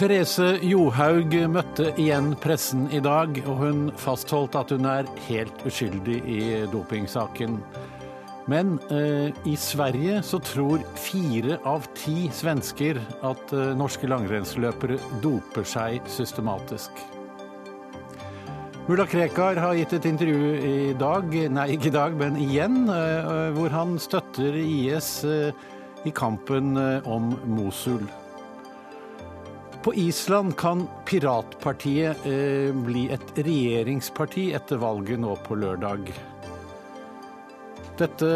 Therese Johaug møtte igjen pressen i dag, og hun fastholdt at hun er helt uskyldig i dopingsaken. Men eh, i Sverige så tror fire av ti svensker at eh, norske langrennsløpere doper seg systematisk. Mulla Krekar har gitt et intervju i dag, nei ikke i dag, men igjen, eh, hvor han støtter IS eh, i kampen eh, om Mosul. På Island kan piratpartiet eh, bli et regjeringsparti etter valget nå på lørdag. Dette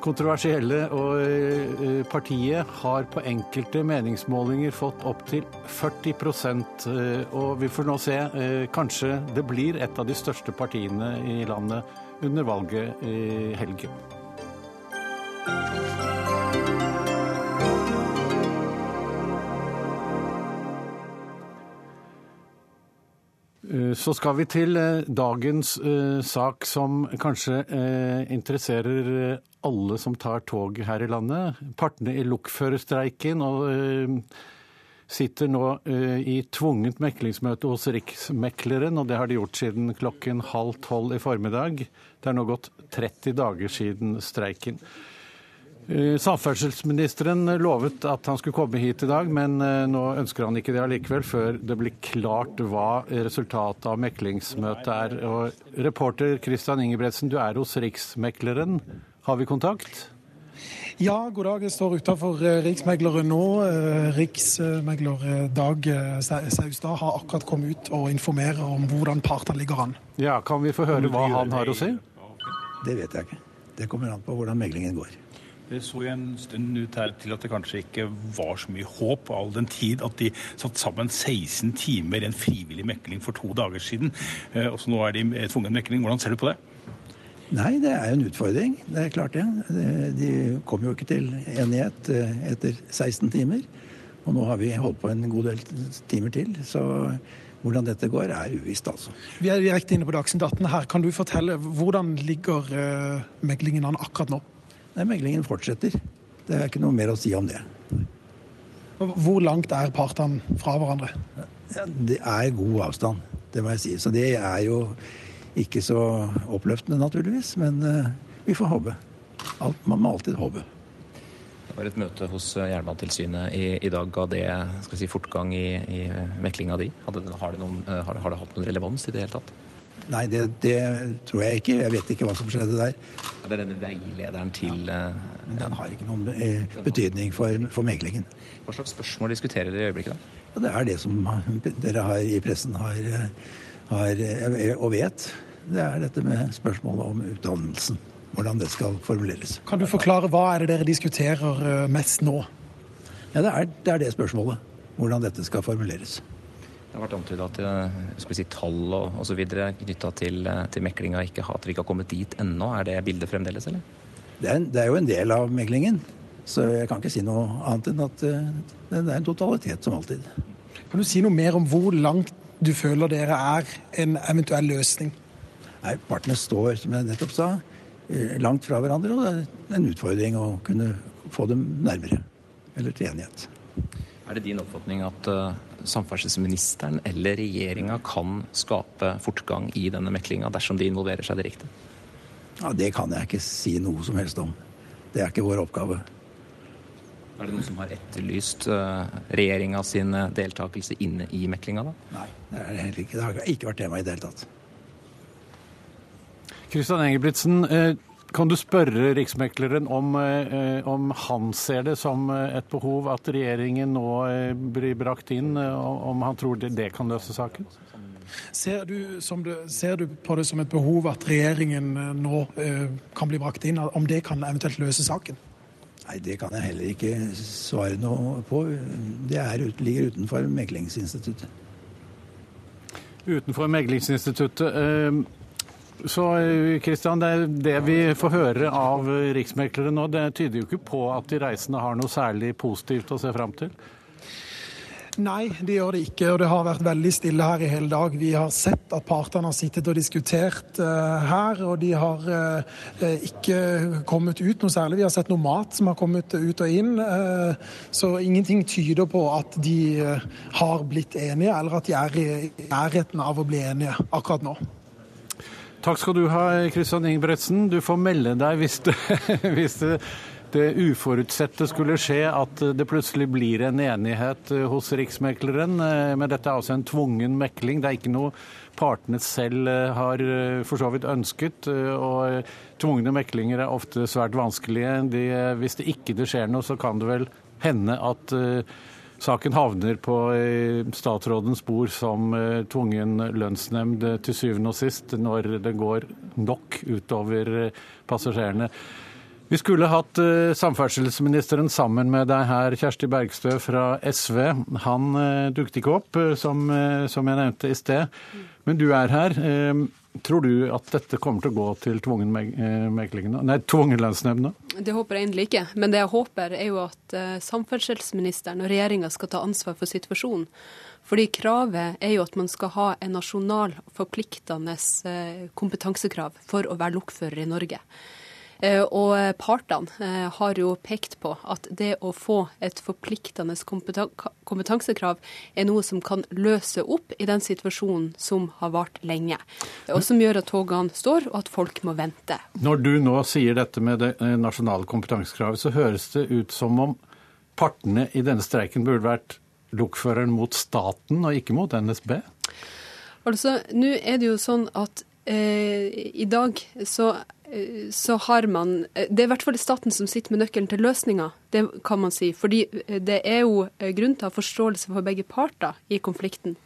kontroversielle og, eh, partiet har på enkelte meningsmålinger fått opptil 40 eh, og vi får nå se. Eh, kanskje det blir et av de største partiene i landet under valget i helgen. Så skal vi til eh, dagens eh, sak som kanskje eh, interesserer eh, alle som tar tog her i landet. Partene i lokførerstreiken eh, sitter nå eh, i tvungent meklingsmøte hos Riksmekleren, og det har de gjort siden klokken halv tolv i formiddag. Det er nå gått 30 dager siden streiken. Eh, Samferdselsministeren lovet at han skulle komme hit i dag, men eh, nå ønsker han ikke det allikevel, før det blir klart hva resultatet av meklingsmøtet er. Og reporter Christian Ingebretsen, du er hos Riksmekleren. Har vi kontakt? Ja, god dag. Jeg står utenfor eh, Riksmegleren nå. Riksmegler Dag Saustad har akkurat kommet ut og informerer om hvordan partene ligger an. Ja, Kan vi få høre hva han har å si? Det vet jeg ikke. Det kommer an på hvordan meglingen går. Det så jo en stund ut her til at det kanskje ikke var så mye håp, all den tid at de satt sammen 16 timer i en frivillig mekling for to dager siden. Eh, Og så nå er de i tvungen mekling. Hvordan ser du på det? Nei, det er jo en utfordring. Det er klart det. De kom jo ikke til enighet eh, etter 16 timer. Og nå har vi holdt på en god del timer til. Så hvordan dette går, er uvisst, altså. Vi er direkte inne på Dagsnytt 18 her. Kan du fortelle hvordan ligger meklingen meglingen an akkurat nå? Nei, meglingen fortsetter. Det er ikke noe mer å si om det. Hvor langt er partene fra hverandre? Ja, det er god avstand, det må jeg si. Så det er jo ikke så oppløftende, naturligvis. Men eh, vi får håpe. Alt, man må alltid håpe. Det var et møte hos eh, Jernbanetilsynet i, i dag. Ga det skal si, fortgang i, i meklinga di? Hadde, har, det noen, eh, har, det- har det hatt noen relevans i det hele tatt? Nei, det, det tror jeg ikke. Jeg vet ikke hva som skjedde der. Er det denne veilederen til ja. Men den har ikke noen eh, betydning for, for meglingen. Hva slags spørsmål diskuterer dere i øyeblikket? da? Ja, det er det som dere har i pressen har, har eh, og vet. Det er dette med spørsmålet om utdannelsen. Hvordan det skal formuleres. Kan du forklare hva er det dere diskuterer eh, mest nå? Ja, det er, det er det spørsmålet. Hvordan dette skal formuleres. Det har vært antydet at eh, skal vi si, tall og osv. knytta til, eh, til meklinga ikke har, at vi ikke har kommet dit ennå. Er det bildet fremdeles, eller? Det er, en- det er jo en del av meglingen. Så jeg kan ikke si noe annet enn at eh, det er en totalitet, som alltid. Kan du si noe mer om hvor langt du føler dere er en eventuell løsning? Nei, Partene står, som jeg nettopp sa, langt fra hverandre. Og det er en utfordring å kunne få dem nærmere. Eller til enighet. Er det din oppfatning at samferdselsministeren eller regjeringa kan skape fortgang i denne meklinga dersom de involverer seg direkte? Ja, Det kan jeg ikke si noe som helst om. Det er ikke vår oppgave. Er det noen som har etterlyst uh, regjeringa sin eh, deltakelse inne i meklinga, da? Nei, det, er det, heller ikke. det har ikke vært tema i det hele tatt. Kristian Engebrigtsen, eh, kan du spørre Riksmekleren om, eh, om han ser det som eh, et behov at regjeringen nå eh, blir brakt inn, om han tror det, det kan løse saken? Ser du, som det, ser du på det som et behov at regjeringen nå eh, kan bli brakt inn, om det kan eventuelt løse saken? Nei, Det kan jeg heller ikke svare noe på. Det er, ligger utenfor meklingsinstituttet. Utenfor meglingsinstituttet. eh, Så Kristian, det, er det vi får høre av riksmeklere nå, det tyder jo ikke på at de reisende har noe særlig positivt å se fram til? Nei, det gjør det ikke. Og det har vært veldig stille her i hele dag. Vi har sett at partene har sittet og diskutert uh, her, og de har uh, ikke kommet ut noe særlig. Vi har sett noe mat som har kommet ut og inn. Uh, så ingenting tyder på at de har blitt enige, eller at de er i nærheten av å bli enige akkurat nå. Takk skal du ha, Kristian Ingebretsen. Du får melde deg hvis det, hvis det det uforutsette skulle skje, at det plutselig blir en enighet eh, hos Riksmekleren. Eh, men dette er altså en tvungen mekling. Det er ikke noe partene selv eh, har for så vidt ønsket. Og tvungne meklinger er ofte svært vanskelige. De, hvis det ikke det skjer noe, så kan det vel hende at saken havner på statsrådens bord som tvungen lønnsnemnd til syvende og sist, når det går nok utover passasjerene. Vi skulle hatt samferdselsministeren sammen med deg her, Kjersti Bergstø fra SV. Han dukket ikke opp, som, jeg nevnte i sted. Men du er her. Tror du at dette kommer til å gå til tvungen, nei, tvungen lønnsnemnd? Det håper jeg endelig ikke. Men det jeg håper, er jo at samferdselsministeren og regjeringa skal ta ansvar for situasjonen. Fordi kravet er jo at man skal ha en nasjonal forpliktende kompetansekrav for å være lokfører i Norge. Eh, og partene eh, har jo pekt på at det å få et forpliktende kompetansekrav er noe som kan løse opp i den situasjonen som har vart lenge, og som gjør at togene står og at folk må vente. Når du nå sier dette med det eh, nasjonale kompetansekravet, så høres det ut som om partene i denne streiken burde vært lokføreren mot staten og ikke mot NSB? Altså, Nå er det jo sånn at eh, i dag så så har man eh, Det er i hvert fall staten som sitter med nøkkelen til løsninga, det kan man si. Fordi eh, det er jo grunn til å ha forståelse for begge parter i konflikten.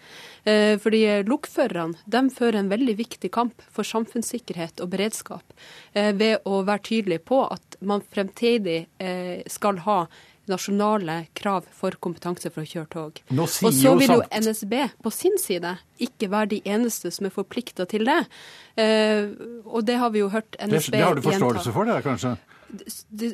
Fordi lokførerne de fører en veldig viktig kamp for samfunnssikkerhet og beredskap ved å være tydelig på at man fremtidig skal ha nasjonale krav for kompetanse for å kjøre tog. Og så vil jo NSB på sin side ikke være de eneste som er forplikta til det. Eh, og det har vi jo hørt NSB gjenta. Det, det har du forståelse for, det kanskje? Det,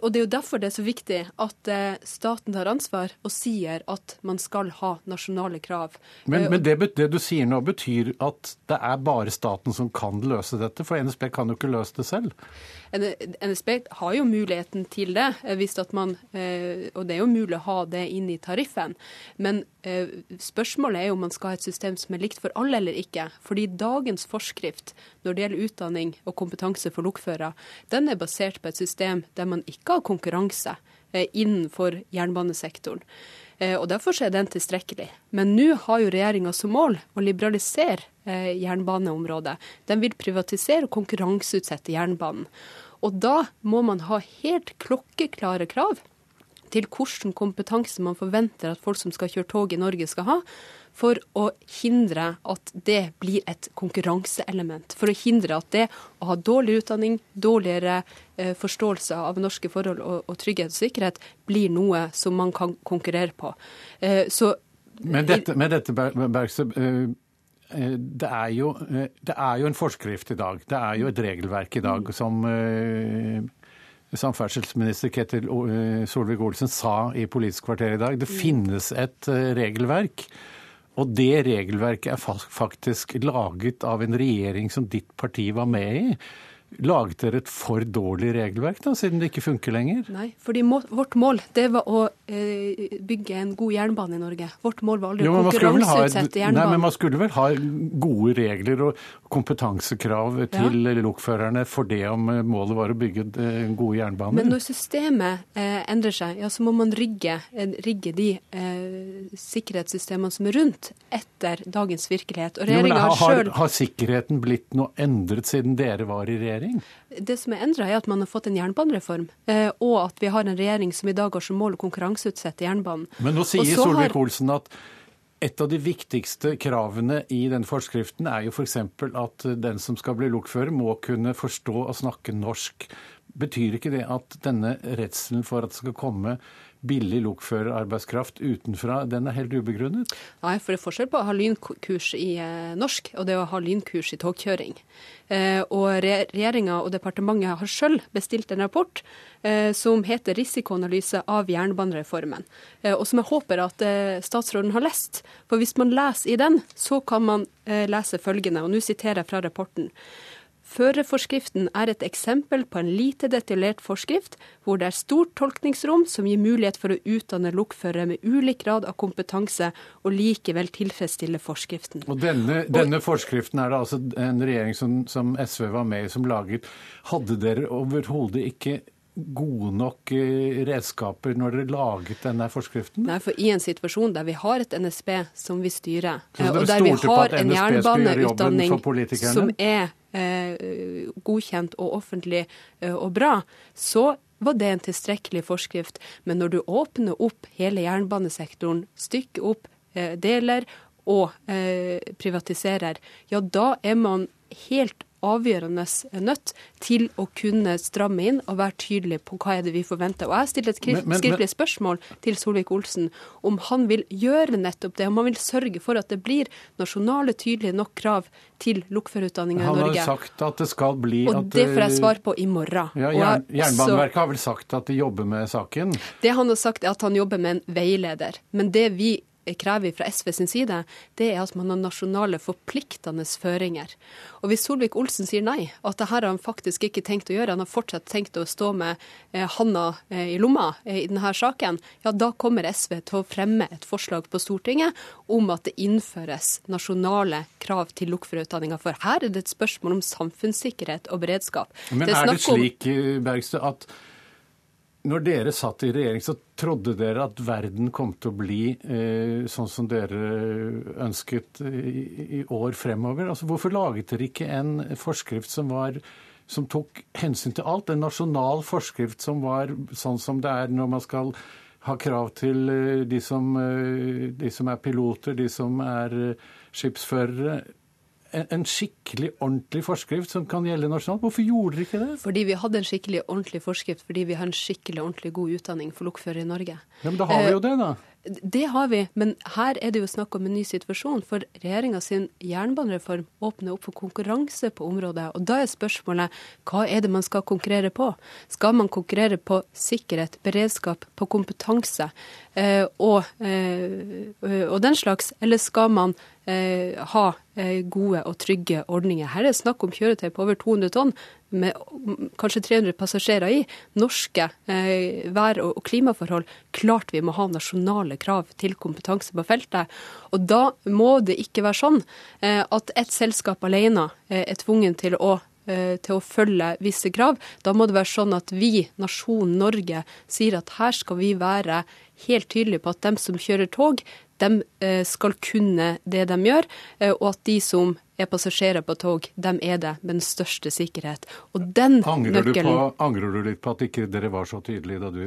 og det er jo derfor det er så viktig at eh, staten tar ansvar og sier at man skal ha nasjonale krav. Men, eh, men det, det, du sier nå betyr at det er bare staten som kan løse dette, for NSB kan jo ikke løse det selv? NSB har jo muligheten til det, eh, hvis at man, og det er jo mulig å ha det inn i tariffen. Men spørsmålet er jo om man skal ha et system som er likt for alle eller ikke. Fordi dagens forskrift når det gjelder utdanning og kompetanse for lokførere, den er basert på et system der man ikke har konkurranse eh, innenfor jernbanesektoren. Eh, og Derfor er den tilstrekkelig. Men nå har jo regjeringa som mål å liberalisere eh, jernbaneområdet. Den vil privatisere og konkurranseutsette jernbanen. Og da må man ha helt klokkeklare krav til hvilken kompetanse man forventer at folk som skal kjøre tog i Norge skal ha for å hindre at det blir et konkurranseelement. For å hindre at det å ha dårlig utdanning, dårligere eh, forståelse av norske forhold og, trygghet og sikkerhet, blir noe som man kan konkurrere på. Eh, så med dette, med dette Bergstø, eh, det er, jo, det er, jo, en forskrift i dag. Det er jo et regelverk i dag som samferdselsminister Ketil Solvik-Olsen sa i Politisk kvarter i dag. Det finnes et regelverk. Og det regelverket er faktisk laget av en regjering som ditt parti var med i. Laget dere et for dårlig regelverk, da, siden det ikke funker lenger? Nei, fordi må, vårt mål det var å eh, bygge en god jernbane i Norge. Vårt mål var aldri å konkurranseutsette jernbanen. Nei, men man skulle vel ha gode regler og kompetansekrav til ja. lokførerne for det om eh, målet var å bygge eh, gode jernbaner? Men når systemet eh, endrer seg, ja, så må man rigge, eh, rigge de eh, sikkerhetssystemene som er rundt, etter dagens virkelighet. Og regjeringa har, har, har sikkerheten blitt noe endret siden dere var i regjering? Regjering? Det som er endra, er at man har fått en jernbanereform, eh, og at vi har en regjering som i dag har som mål å konkurranseutsette jernbanen. Men nå sier Solvik-Olsen at et av de viktigste kravene i denne forskriften er jo f.eks. at den som skal bli lokfører, må kunne forstå og snakke norsk Betyr ikke det at denne redselen for at det skal komme billig lokførerarbeidskraft utenfra, den er helt ubegrunnet? Nei, for det er forskjell på å ha lynkurs i eh, norsk og det å ha lynkurs i togkjøring. Eh, og regjeringa og departementet har sjøl bestilt en rapport eh, som heter 'Risikoanalyse av jernbanereformen', og som jeg håper at statsråden har lest. For hvis man leser i den, så kan man lese følgende, og nå siterer jeg fra rapporten. Førerforskriften er et eksempel på en lite detaljert forskrift, hvor det er stort tolkningsrom som gir mulighet for å utdanne lokførere med ulik grad av kompetanse, og likevel tilfredsstille forskriften. Og denne, denne forskriften er det altså en regjering som, som SV var med i, som laget. Hadde dere overhodet ikke gode nok eh, redskaper når dere laget denne forskriften? Nei, for i en situasjon der vi har et NSB som vi styrer, og der vi har en jernbaneutdanning som er eh, godkjent og offentlig eh, og bra, så var det en tilstrekkelig forskrift. Men når du åpner opp hele jernbanesektoren, stykker opp eh, deler og eh, privatiserer, ja da er man helt avgjørende nødt til å kunne stramme inn og være tydelig på hva er det vi forventer. Og Jeg stilt et skriftlig spørsmål til Solvik-Olsen om han vil gjøre nettopp det, om han vil sørge for at det blir nasjonale, tydelige nok krav til lokførerutdanninga i Norge. Han har jo sagt at det skal bli Og det får jeg svar på i morgen. Ja, jern, Jernbaneverket har vel sagt at de jobber med saken? Det han har sagt er at han jobber med en veileder. Men det vi krever fra SV sin side, det er at man har nasjonale forpliktende føringer. Og hvis Solvik-Olsen sier nei, at det her har han faktisk ikke tenkt å gjøre, han har fortsatt tenkt å stå med eh, handa eh, i lomma eh, i denne saken, ja da kommer SV til å fremme et forslag på Stortinget om at det innføres nasjonale krav til lokførerutdanninga. For her er det et spørsmål om samfunnssikkerhet og beredskap. Men det er, er det slik, Bergstø, at når dere satt i regjering, så trodde dere at verden kom til å bli eh, sånn som dere ønsket i, i år fremover? Altså, hvorfor laget dere ikke en forskrift som, var, som tok hensyn til alt? En nasjonal forskrift som var sånn som det er når man skal ha krav til eh, de som, eh, de som er piloter, de som er eh, skipsførere en skikkelig ordentlig forskrift som kan gjelde nasjonalt. Hvorfor gjorde dere ikke det? Fordi vi hadde en skikkelig ordentlig forskrift fordi vi har en skikkelig ordentlig god utdanning for lokførere i Norge. Ja, Men da har vi jo det, da. Det har vi, men her er det jo snakk om en ny situasjon. For regjeringa sin jernbanereform åpner opp for konkurranse på området. Og da er spørsmålet hva er det man skal konkurrere på? Skal man konkurrere på sikkerhet, beredskap, på kompetanse eh, og, eh, og, den slags? Eller skal man eh, ha gode og trygge ordninger? Her er det snakk om kjøretøy på over 200 tonn med kanskje 300 passasjerer i, norske eh, vær- og klimaforhold, klart vi må ha nasjonale krav til kompetanse på feltet. Og da må det ikke være sånn eh, at ett selskap alene eh, er tvungen til å eh, til å følge visse krav. Da må det være sånn at vi, nasjonen Norge, sier at her skal vi være helt tydelige på at dem som kjører tog, de eh, skal kunne det de gjør, og at de som er passasjerer på tog, de er det med den største sikkerhet. Og den angrer nøkkelen du på, Angrer du litt på at ikke dere var så tydelige da, du,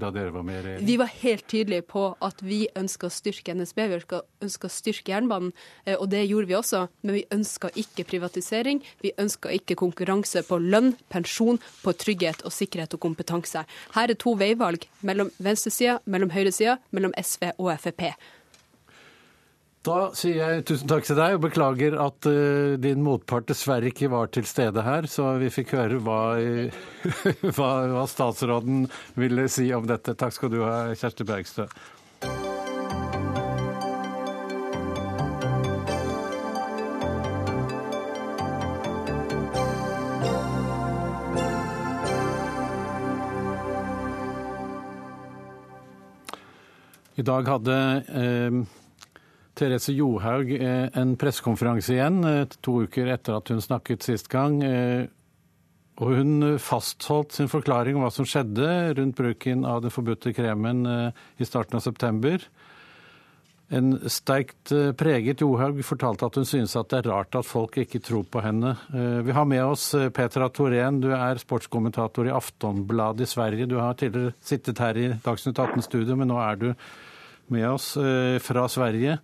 da dere var med i regjering? Vi var helt tydelige på at vi ønska å styrke NSB, vi ønska å styrke jernbanen. Eh, og det gjorde vi også, men vi ønska ikke privatisering. Vi ønska ikke konkurranse på lønn, pensjon, på trygghet og sikkerhet og kompetanse. Her er to veivalg mellom venstresida, mellom høyresida, mellom SV og Frp. Da sier jeg tusen takk til deg og beklager at uh, din motpart dessverre ikke var til stede her, så vi fikk høre hva, hva, hva statsråden ville si om dette. Takk skal du ha, Kjersti Bergstø. I dag hadde eh, Therese Johaug eh, en pressekonferanse igjen, eh, to uker etter at hun snakket sist gang. Eh, og hun fastholdt sin forklaring om hva som skjedde rundt bruken av den forbudte kremen i starten av september. En sterkt preget Johaug fortalte at hun synes at det er rart at folk ikke tror på henne. Vi har med oss Petra Thorén, du er sportskommentator i Aftonbladet i Sverige. Du har tidligere sittet her i Dagsnytt 18-studio, men nå er du med oss eh, fra Sverige.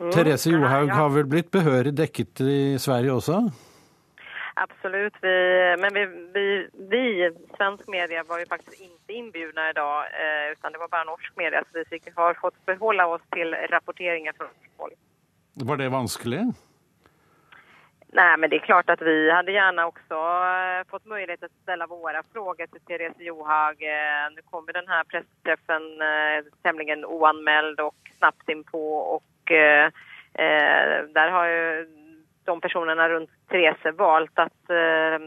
Mm, Therese Johaug har vel blitt behørig dekket i Sverige også? Absolut. Vi, men vi, vi, vi, svensk media, var ju faktiskt inte inbjudna idag eh, utan det var bare norsk media. Så vi har fått behålla oss til rapporteringen från folk Var det vanskelig? Nej, men det är klart att vi hade gärna också eh, fått möjlighet att ställa våra frågor till Therese Johaug. Eh, nu kommer den här pressträffen eh, tämligen oanmäld och snabbt inpå och eh, där har ju de personerna runt Therese valt att eh,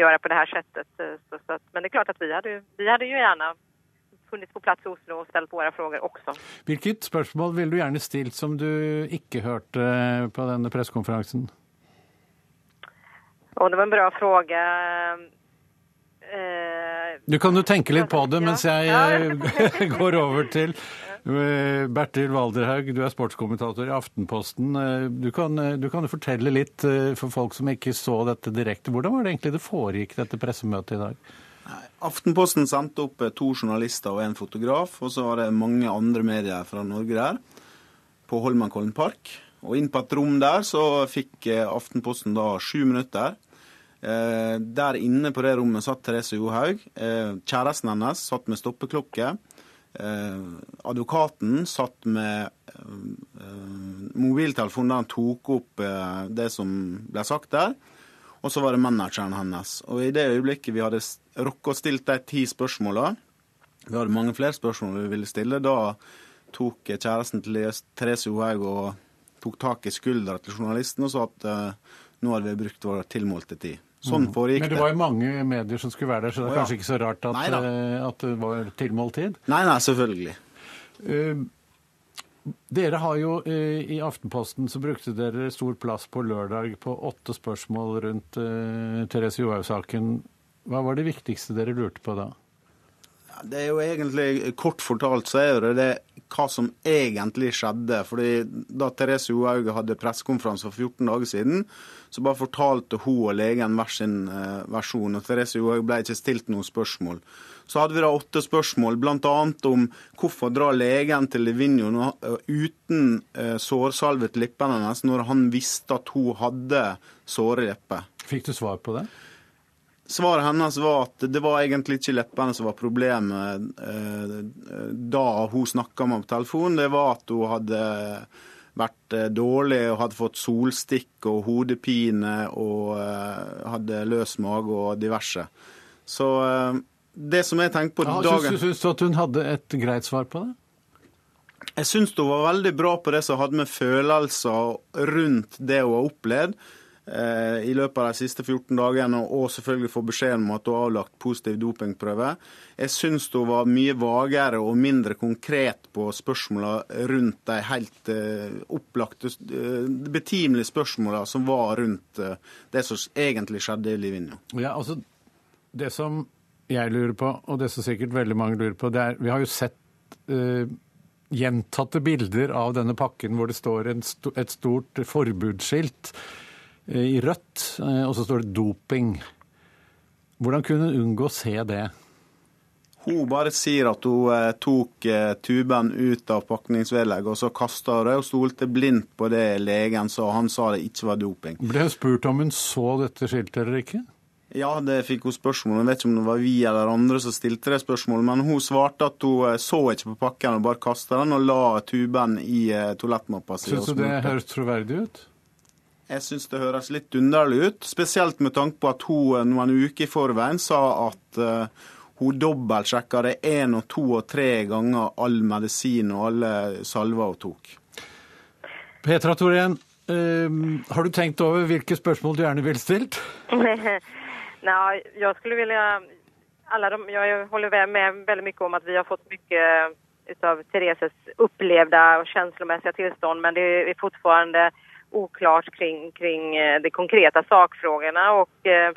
göra på det här sättet. Så, så att, men det är klart att vi hade, vi hade ju gärna funnits på plats i Oslo og stilt våre frågor også. Hvilket spørsmål ville du gjerne stilt som du ikke hørte på denne pressekonferansen? Och det var en bra fråga. Eh, Du kan jo tenke litt på det mens jeg eh, går over til eh, Bertil Walderhaug, du er sportskommentator i Aftenposten. Du kan, du kan fortelle litt for folk som ikke så dette direkte. Hvordan var det egentlig det foregikk, dette pressemøtet i dag? Aftenposten sendte opp to journalister og en fotograf, og så var det mange andre medier fra Norge der, på Holmenkollen park. Og inn på et rom der så fikk eh, Aftenposten da sju minutter. Eh, der inne på det rommet satt Therese Johaug. Eh, kjæresten hennes satt med stoppeklokke. Eh, advokaten satt med eh, mobiltelefon der han tok opp eh, det som ble sagt der. Og så var det manageren hennes. Og i det øyeblikket vi hadde rukket å stilt de ti spørsmåla, vi hadde mange flere spørsmål vi ville stille, da tok kjæresten til Therese Johaug og tok tak i skuldra til journalisten og sa at uh, nå hadde vi brukt vår tilmålte tid. Sånn foregikk det. Men det var jo mange medier som skulle være der, så det er Å, ja. kanskje ikke så rart at, eh, at det var tilmålt tid. Nei, nei, selvfølgelig. Uh, Dere har jo eh, i Aftenposten så brukte dere stor plass på lørdag på åtte spørsmål rundt eh, Therese Johaug-saken. Hva var det viktigste dere lurte på da? Det er jo egentlig, Kort fortalt så er det hva som egentlig skjedde. fordi Da Therese Johaug hadde pressekonferanse for 14 dager siden, så bare fortalte hun og legen hver sin eh, versjon. og Therese Johaug ble ikke stilt noen spørsmål. Så hadde vi da åtte spørsmål, bl.a. om hvorfor drar legen til Livigno eh, uten sårsalvet sårsalve til leppene hennes, når han visste at hun hadde såre lepper. Fikk du svar på det? Svaret hennes var at det var egentlig ikke leppene som var problemet eh, da hun snakka med på telefon. Det var at hun hadde vært eh, dårlig og hadde fått solstikk og hodepine og eh, hadde løs mage og diverse. Så eh, det som jeg tenker på Ja, dagen Syns du at hun hadde et greit svar på det? Jeg syns hun var veldig bra på det som hadde med følelser rundt det hun har opplevd eh, i løpet av de siste 14 dagene, og selvfølgelig få beskjed om at hun har avlagt positiv dopingprøve. Jeg syns hun var mye vagere og mindre konkret på spørsmålene rundt de helt eh, opplagte, eh, betimelige spørsmålene som var rundt eh, det som egentlig skjedde i Livigno. Ja, altså, Det som jeg lurer på, og det som sikkert veldig mange lurer på, det er Vi har jo sett uh, gjentatte bilder av denne pakken hvor det står sto, et stort forbudsskilt eh, i rødt, eh, og så står det 'doping'. Hvordan kunne hun unngå å se det? Hun bare sier at hun eh, tok eh, tuben ut av pakningsvedlegget, og så kasta hun det, og stolte blindt på det legen sa. Han sa det ikke var doping. Ble hun spurt om hun så dette skiltet eller ikke? Ja, det fikk hun spørsmål. Jeg vet ikke om det var vi eller andre som stilte det spørsmålet, men hun svarte at hun eh, så ikke på pakken og bare kasta den og la tuben i eh, toalettmappa si. Syns du det høres troverdig ut? Jeg syns det høres litt underlig ut, spesielt med tanke på at hun eh, noen uker i forveien sa at eh, hun dobbeltsjekka det én og to og tre ganger all medisin og alle salver hun tok. Petra Torén, eh, har du tenkt over hvilke spørsmål du gjerne ville stilt? Nei, jeg skulle vilja... Alla de, Jeg holder med veldig mye om at vi har fått mye av Thereses opplevde og følelsesmessige tilstand, men det er fortfarande oklart kring, kring eh, de konkreta sakfrågorna eh,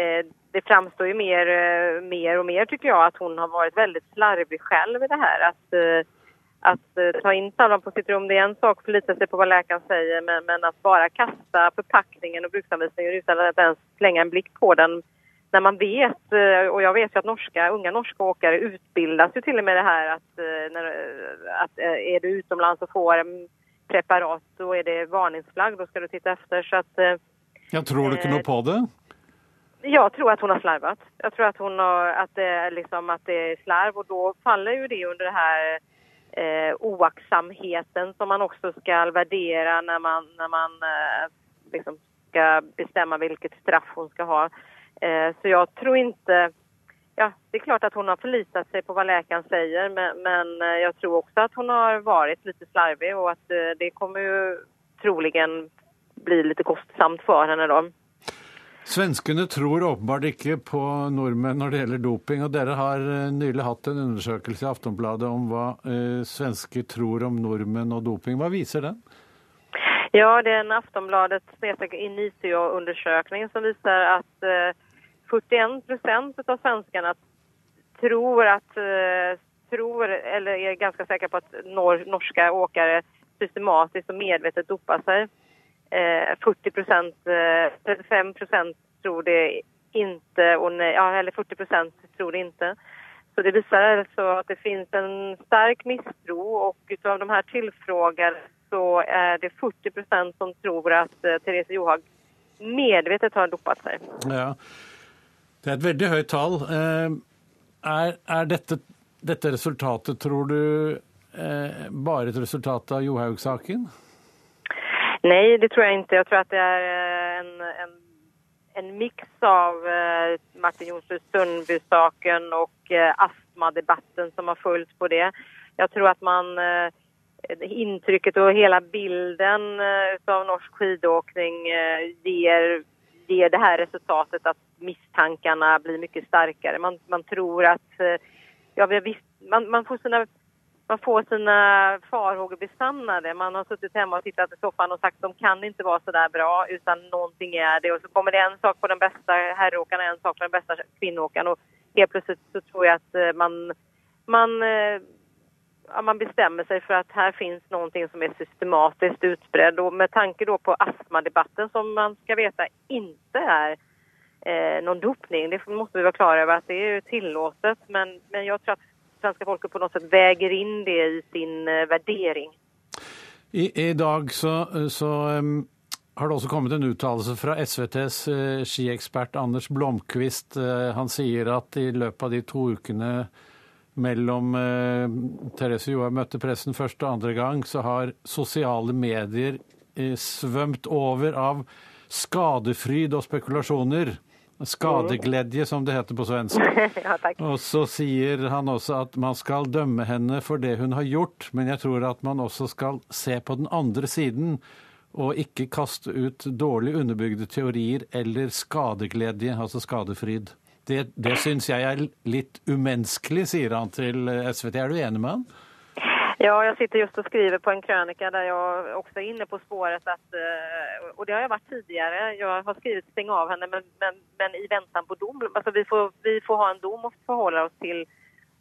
eh, det framstår ju mer, eh, mer och mer tycker jag att hon har varit väldigt slarvig själv i det här. Att, eh, att ta in Salvan på sitt rum, det är en sak förlita sig på vad läkaren säger men, men att bara kasta förpackningen och bruksanvisningen utan att ens slänga en blick på den när man vet, og jag vet ju att norska, unga norska åkare utbildas ju till och med det här att, eh, när, att är du utomlands och får preparat da er det varningsflagg, da skal du titte efter. Så att eh, Ja, tror du ikke noe på det? Jeg tror at hun har slarvet. Jeg tror at, hun har, at, det, liksom, at det er slarv og da faller jo det under det här eh, som man også skal vurdere når man, når man eh, liksom skal bestemme hvilket straff hun skal ha. Eh, så jeg tror inte... Ja, det är klart att hon har förlitat sig på vad läkaren säger men, men eh, jag tror också att hon har varit lite slarvig och att eh, det kommer ju troligen bli lite kostsamt för henne då. Svenskene tror åpenbart ikke på nordmenn når det gjelder doping. og Dere har eh, nylig hatt en undersøkelse i Aftonbladet om hva eh, svensker tror om nordmenn og doping. Hva viser den? Ja, det er en Aftonbladets Initio-undersökning som viser at eh, 41 procent av svenskene tror at eh, tror, eller er ganska säkra på att nor norska åkare systematiskt och medvetet dopar sig. Eh, 40 procent, eh, 35 procent tror det inte, och nej, eller 40 procent tror det inte. Så det visar alltså att det finns en stark misstro och utav de här tillfrågade så är det 40 procent som tror att eh, Therese Johaug medvetet har dopat seg. Ja, Det er et veldig høyt tall. Eh, er, er dette, dette resultatet, tror du, eh, bare et resultat av Johaug-saken? Nei, det tror jeg ikke. Jeg tror at det är eh, en, en, en mix av Martin Jonsrud Sundby-saken og astmadebatten som har fulgt på det. Jeg tror at man inntrykket og hele bilden av norsk skidåkning eh, ger, det här resultatet att misstankarna blir mycket starkare. Man, man tror att, eh, ja, man, man får sina man får sina farhågor besannade. Man har suttit hemma och tittat i soffan och sagt de kan inte vara så där bra utan någonting är det. Och så kommer det en sak på den bästa herråkaren och en sak på den bästa kvinnåkaren. och helt plötsligt så tror jag att eh, man, man, eh, man bestemmer seg for at her finnes noe som er systematisk utbredt. Og med tanke på astmadebatten som man skal vite ikke er eh, noen dopning. Det må vi være klare over at det er tillatt, men, men jeg tror at svenske folket på noe sett veier inn det i sin eh, vurdering. I, i dag så, så um, har det også kommet en uttalelse fra SVTs uh, skiekspert Anders Blomkvist. Uh, han sier at i løpet av de to ukene mellom uh, Therese Johaug møtte pressen første og andre gang, så har sosiale medier svømt over av skadefryd og spekulasjoner. Skadegledje, som det heter på svensk. ja. Og så sier han også at man skal dømme henne for det hun har gjort, men jeg tror at man også skal se på den andre siden og ikke kaste ut dårlig underbygde teorier eller skadegledje, altså skadefryd. Det, det syns jeg er litt umenneskelig, sier han til SVT. Er du enig med han? Ja, jeg sitter just og skriver på en krønike der jeg også er inne på spåret at, Og det har jeg vært tidligere. Jeg har skrevet 'steng av henne men, men, men i väntan på dom, Altså, vi får, vi får ha en dom å forholde oss til.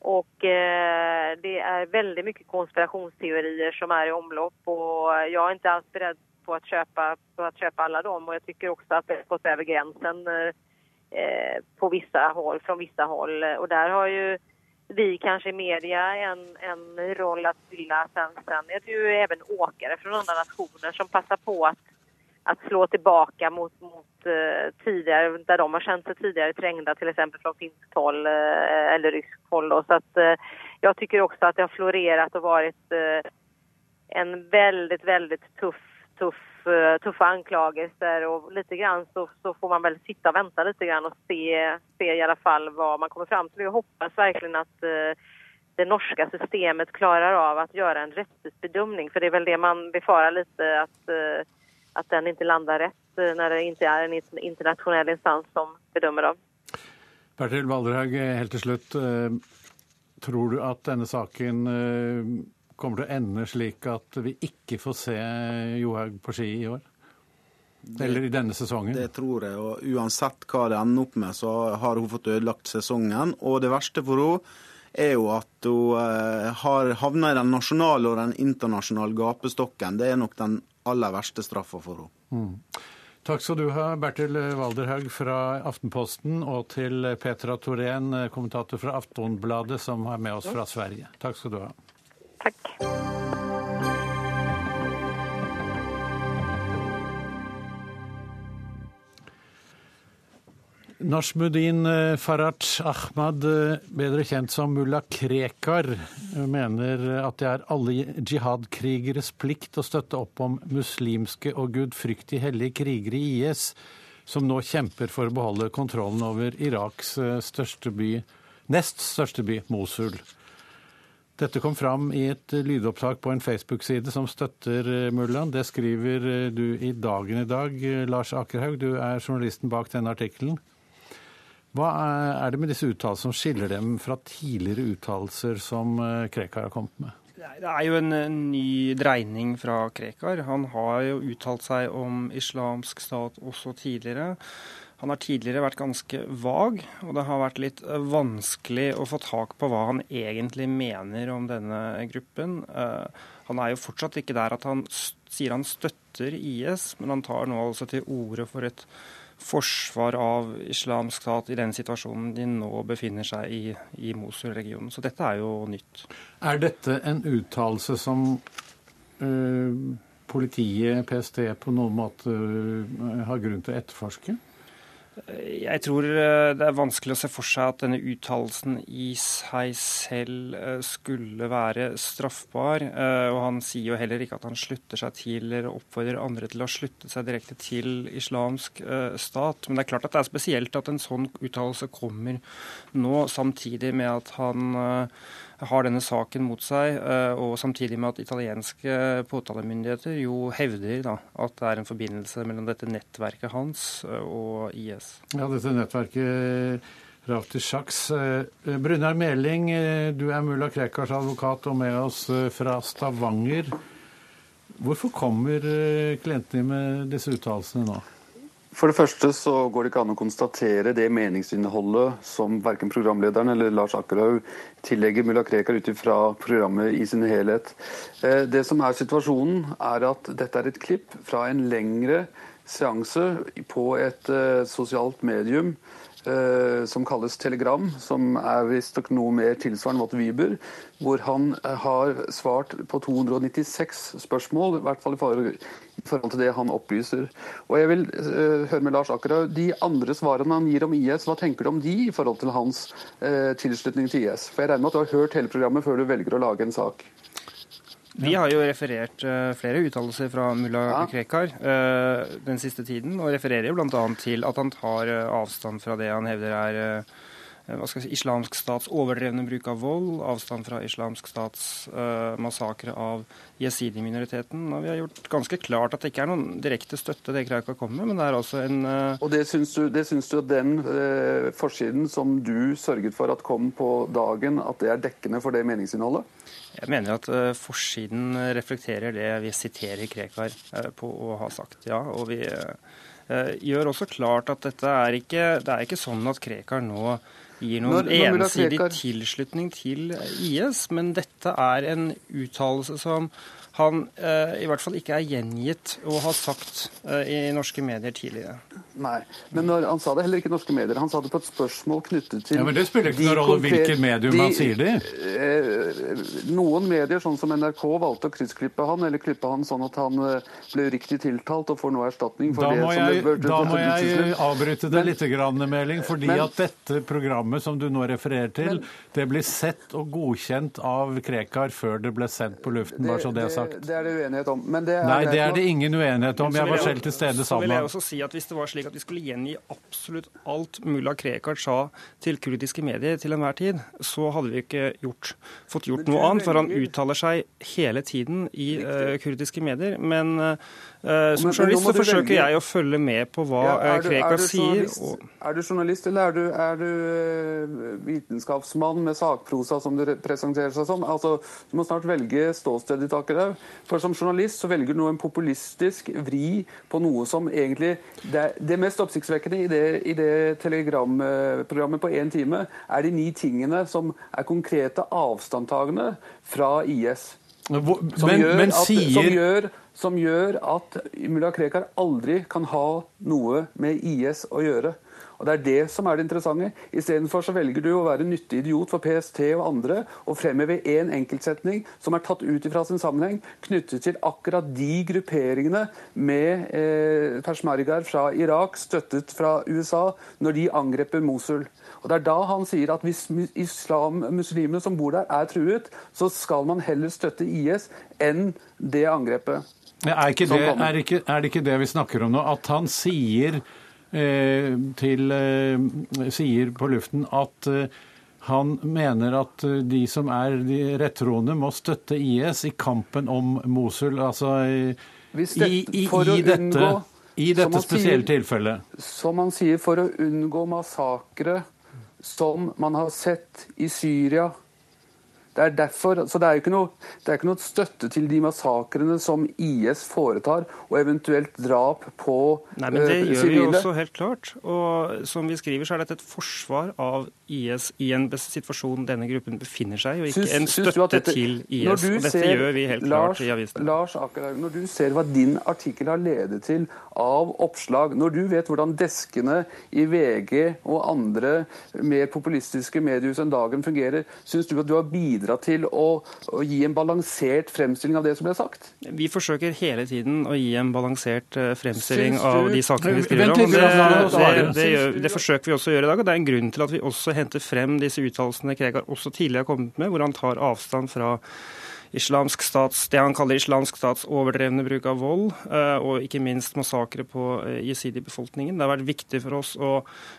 Og eh, det er veldig mye konspirationsteorier som er i omlopp Og jeg er ikke alls beredd på å kjøpe, på köpa alla dem Og jeg tycker også at det har gått over grensen. eh, på vissa håll, från vissa håll och där har ju vi kanske i media en, en roll att fylla. Sen, sen är det ju även åkare från andra nationer som passar på att, slå tillbaka mot, mot uh, tidigare, där de har känt sig tidigare trängda, till exempel från finskt håll uh, eller ryskt håll. Då. Så att, uh, jag tycker också att det har florerat och varit en väldigt, väldigt tuff, tuff tuffa anklagelser Og litt grann så, så, får man vel sitte og vente litt grann og se, se i alle fall hva man kommer fram til. Jeg hoppas virkelig at uh, det norske systemet klarer av å gjøre en rettvis bedømning. For det er vel det man befarer litt, at, uh, at den ikke lander rett når det ikke er en internasjonal instans som bedømmer dem. Bertil Valderhaug, helt til slutt. Tror du at denne saken kommer til å ende slik at vi ikke får se Johaug på ski i år? Eller i denne sesongen? Det tror jeg. og Uansett hva det ender opp med, så har hun fått ødelagt sesongen. Og det verste for henne er jo at hun eh, har havna i den nasjonale og den internasjonale gapestokken. Det er nok den aller verste straffa for henne. Mm. Takk skal du ha, Bertil Walderhaug fra Aftenposten, og til Petra Torén, kommentator fra Aftonbladet, som er med oss fra Sverige. Takk skal du ha. Takk. Nashmudin eh, Faraj Ahmad, eh, bedre kjent som mulla Krekar, eh, mener at det er alle jihad-krigeres plikt å støtte opp om muslimske og gudfryktig hellige krigere i IS, som nå kjemper for å beholde kontrollen over Iraks største by, nest største by, Mosul. Dette kom fram i et lydopptak på en Facebook-side som støtter mullaen. Det skriver du i Dagen i dag, Lars Akerhaug. Du er journalisten bak denne artikkelen. Hva er det med disse uttalelsene som skiller dem fra tidligere uttalelser som eh, Krekar har kommet med? Det er jo en ny dreining fra Krekar. Han har jo uttalt seg om islamsk stat også tidligere. Han har tidligere vært ganske vag, og det har vært litt eh, vanskelig å få tak på hva han egentlig mener om denne gruppen. Eh, han er jo fortsatt ikke der at han sier han støtter IS, men han tar nå altså til orde for et forsvar av islamsk stat i den situasjonen de nå befinner seg i i Mosul-regionen. Så dette er jo nytt. Er dette en uttalelse som øh, politiet, PST, på noen måte øh, har grunn til å etterforske? Jeg tror eh, det er vanskelig å se for seg at denne uttalelsen i seg selv eh, skulle være straffbar. Eh, og han sier jo heller ikke at han slutter seg til eller oppfordrer andre til å slutte seg direkte til islamsk stat. Men det er klart at det er spesielt at en sånn uttalelse kommer nå, samtidig med at han har denne saken mot seg, eh, og samtidig med at italienske påtalemyndigheter jo hevder da, at det er en forbindelse mellom dette nettverket hans eh, og IS. Ja, dette nettverket Rafti Sjaks. Brunar Brunnar Meling, du er mulla Krekars advokat og med oss fra Stavanger. Hvorfor kommer klientene med disse uttalelsene nå? For det første så går det ikke an å konstatere det meningsinnholdet som verken programlederen eller Lars Akkerhaug tillegger mulla Krekar ut ifra programmet i sin helhet. Eh, det som er situasjonen, er at dette er et klipp fra en lengre seanse på et eh, sosialt medium som kalles Telegram, som er visstnok noe mer tilsvarende What Viber, hvor han eh, har svart på 296 spørsmål, i hvert fall i forhold til det han opplyser. Og jeg vil uh, høre med Lars Akkerhaug, De andre svarene han gir om IS, hva tenker du om de i forhold til hans tilslutning til IS? For Jeg regner med at du har hørt hele programmet før du velger å lage en sak. Vi har jo referert uh, flere uttalelser fra mulla ja. Krekar uh, den siste tiden, og refererer jo bl.a. til at han tar uh, avstand fra det han hevder er si, islamsk stats overdrevne bruk av vold, avstand fra islamsk stats massakre av jesidi-minoriteten. Og vi har gjort ganske klart at det ikke er noen direkte støtte det Krekar kommer med, men det er altså en Og det syns du, det syns du at den forsiden som du sørget for at kom på dagen, at det er dekkende for det meningsinnholdet? Jeg mener at uh, forsiden reflekterer det vi siterer Krekar uh, på å ha sagt. Ja, og vi uh, gjør også klart at dette er ikke, det er ikke sånn at Krekar nå gir noen når, når ensidig tilslutning til IS, men dette er en uttalelse som han eh, i hvert fall ikke er gjengitt å ha sagt eh, i norske medier tidligere. Nei, men når, han sa det heller ikke i norske medier. Han sa det på et spørsmål knyttet til Ja, Men det spiller ikke noen rolle hvilket medium han sier det i? Eh, noen medier, sånn som NRK, valgte å kryssklippe han, eller klippe han sånn at han eh, ble riktig tiltalt og får nå erstatning for da det må som jeg, Da må jeg avbryte det litt, grann, Meling, fordi men, at dette programmet som du nå refererer til, men, det blir sett og godkjent av Krekar før det ble sendt på luften, bare så det er sagt sagt. Det er det uenighet om. Det er Nei, det er det ingen uenighet om. Jeg var selv til stede sammen. Så vil jeg også si at Hvis det var slik at vi skulle gjengi absolutt alt mulla Krekar sa til kurdiske medier til enhver tid, så hadde vi ikke gjort, fått gjort noe annet. For han uttaler seg hele tiden i uh, kurdiske medier. Men Uh, som journalist så forsøker jeg å følge med på hva ja, er Krekar sier. Og... Er du journalist, eller er du, er du uh, vitenskapsmann med sakprosa som du presenterer seg som? Altså, Du må snart velge ståsted ditt akkurat. For som journalist så velger du nå en populistisk vri på noe som egentlig Det, det mest oppsiktsvekkende i det, i det telegramprogrammet på én time, er de ni tingene som er konkrete avstandtagende fra IS. Hvor, men, men sier... som gjør som gjør at mulla Krekar aldri kan ha noe med IS å gjøre. Og Det er det som er det interessante. Istedenfor velger du å være nyttig idiot for PST og andre og fremheve én enkeltsetning som er tatt ut fra sin sammenheng, knyttet til akkurat de grupperingene med eh, persmergaer fra Irak, støttet fra USA, når de angreper Mosul. Og Det er da han sier at hvis islam, muslimene som bor der, er truet, så skal man heller støtte IS enn det angrepet. Er, ikke det, er, ikke, er det ikke det vi snakker om nå? At han sier Eh, til, eh, sier på luften at eh, han mener at de som er de rettroende, må støtte IS i kampen om Mosul. Altså i, dette, i, i, i dette, i dette spesielle tilfellet. Som han sier, for å unngå massakre som man har sett i Syria det er derfor, så det er, ikke noe, det ikke noe støtte til de massakrene som IS foretar, og eventuelt drap på. Nei, men Det uh, gjør vi også helt klart. Og som vi skriver, så er dette et forsvar av IS i en situasjon denne gruppen befinner seg og ikke syns, en støtte dette, til IS. og Dette ser, gjør vi helt Lars, klart i avisene. Lars Akerhaug, når du ser hva din artikkel har ledet til av oppslag, når du vet hvordan deskene i VG og andre mer populistiske mediehus enn dagen fungerer, syns du at du har bidratt bidratt til å, å, gi en balansert fremstilling av det som ble sagt? Vi forsøker hele tiden å gi en balansert eh, fremstilling av de sakene vi skriver om. Det, det, det, gjør, det, forsøker vi også å gjøre i dag. og Det er en grunn til at vi også henter frem disse uttalelsene Krekar også tidligere har kommet med, hvor han tar avstand fra islamsk stats, det han kaller islamsk stats overdrevne bruk av vold, eh, og ikke minst massakre på eh, jesidi-befolkningen. Det har vært viktig for oss å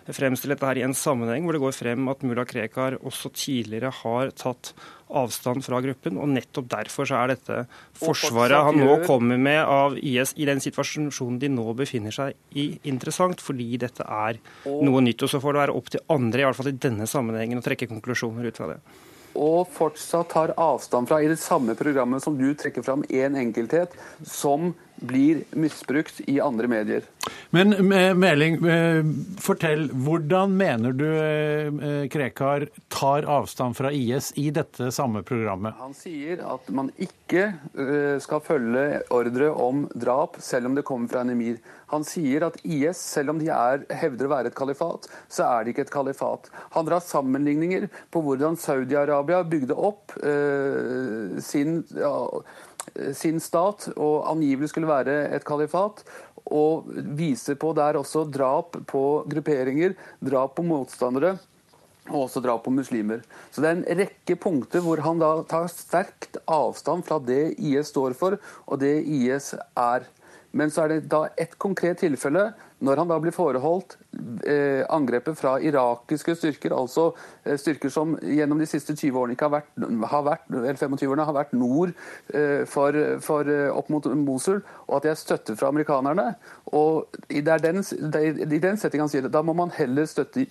fremstille dette her i en sammenheng hvor det går frem at mulla Krekar også tidligere har tatt avstand fra gruppen. og Nettopp derfor så er dette forsvaret han nå kommer med av IS i den situasjonen de nå befinner seg i, interessant, fordi dette er noe nytt. og Så får det være opp til andre, i hvert fall i denne sammenhengen, å trekke konklusjoner ut fra det og fortsatt tar avstand fra i det samme programmet som du trekker fram én en enkelthet, som blir misbrukt i andre medier. Men Meling, eh, fortell. Hvordan mener du eh, Krekar tar avstand fra IS i dette samme programmet? Han sier at man ikke eh, skal følge ordre om drap, selv om det kommer fra en emir. Han sier at IS, selv om de er, hevder å være et kalifat, så er det ikke et kalifat. Han drar sammenligninger på hvordan Saudi-Arabia bygde opp eh, sin ja, sin stat og angivelig skulle være et kalifat. Og viser på der også drap på grupperinger, drap på motstandere. Og også drap på muslimer. Så det er en rekke punkter hvor han da tar sterkt avstand fra det IS står for, og det IS er. Men så er det da et konkret tilfelle når han da blir foreholdt eh, angrepet fra irakiske styrker, altså eh, styrker som gjennom de siste 20 årene ikke har vært, har vært eller 25 årene har vært nord eh, for, for eh, opp mot Mosul, og at de er støttet fra amerikanerne og i, den, i den setting han sier det, da må man heller støtte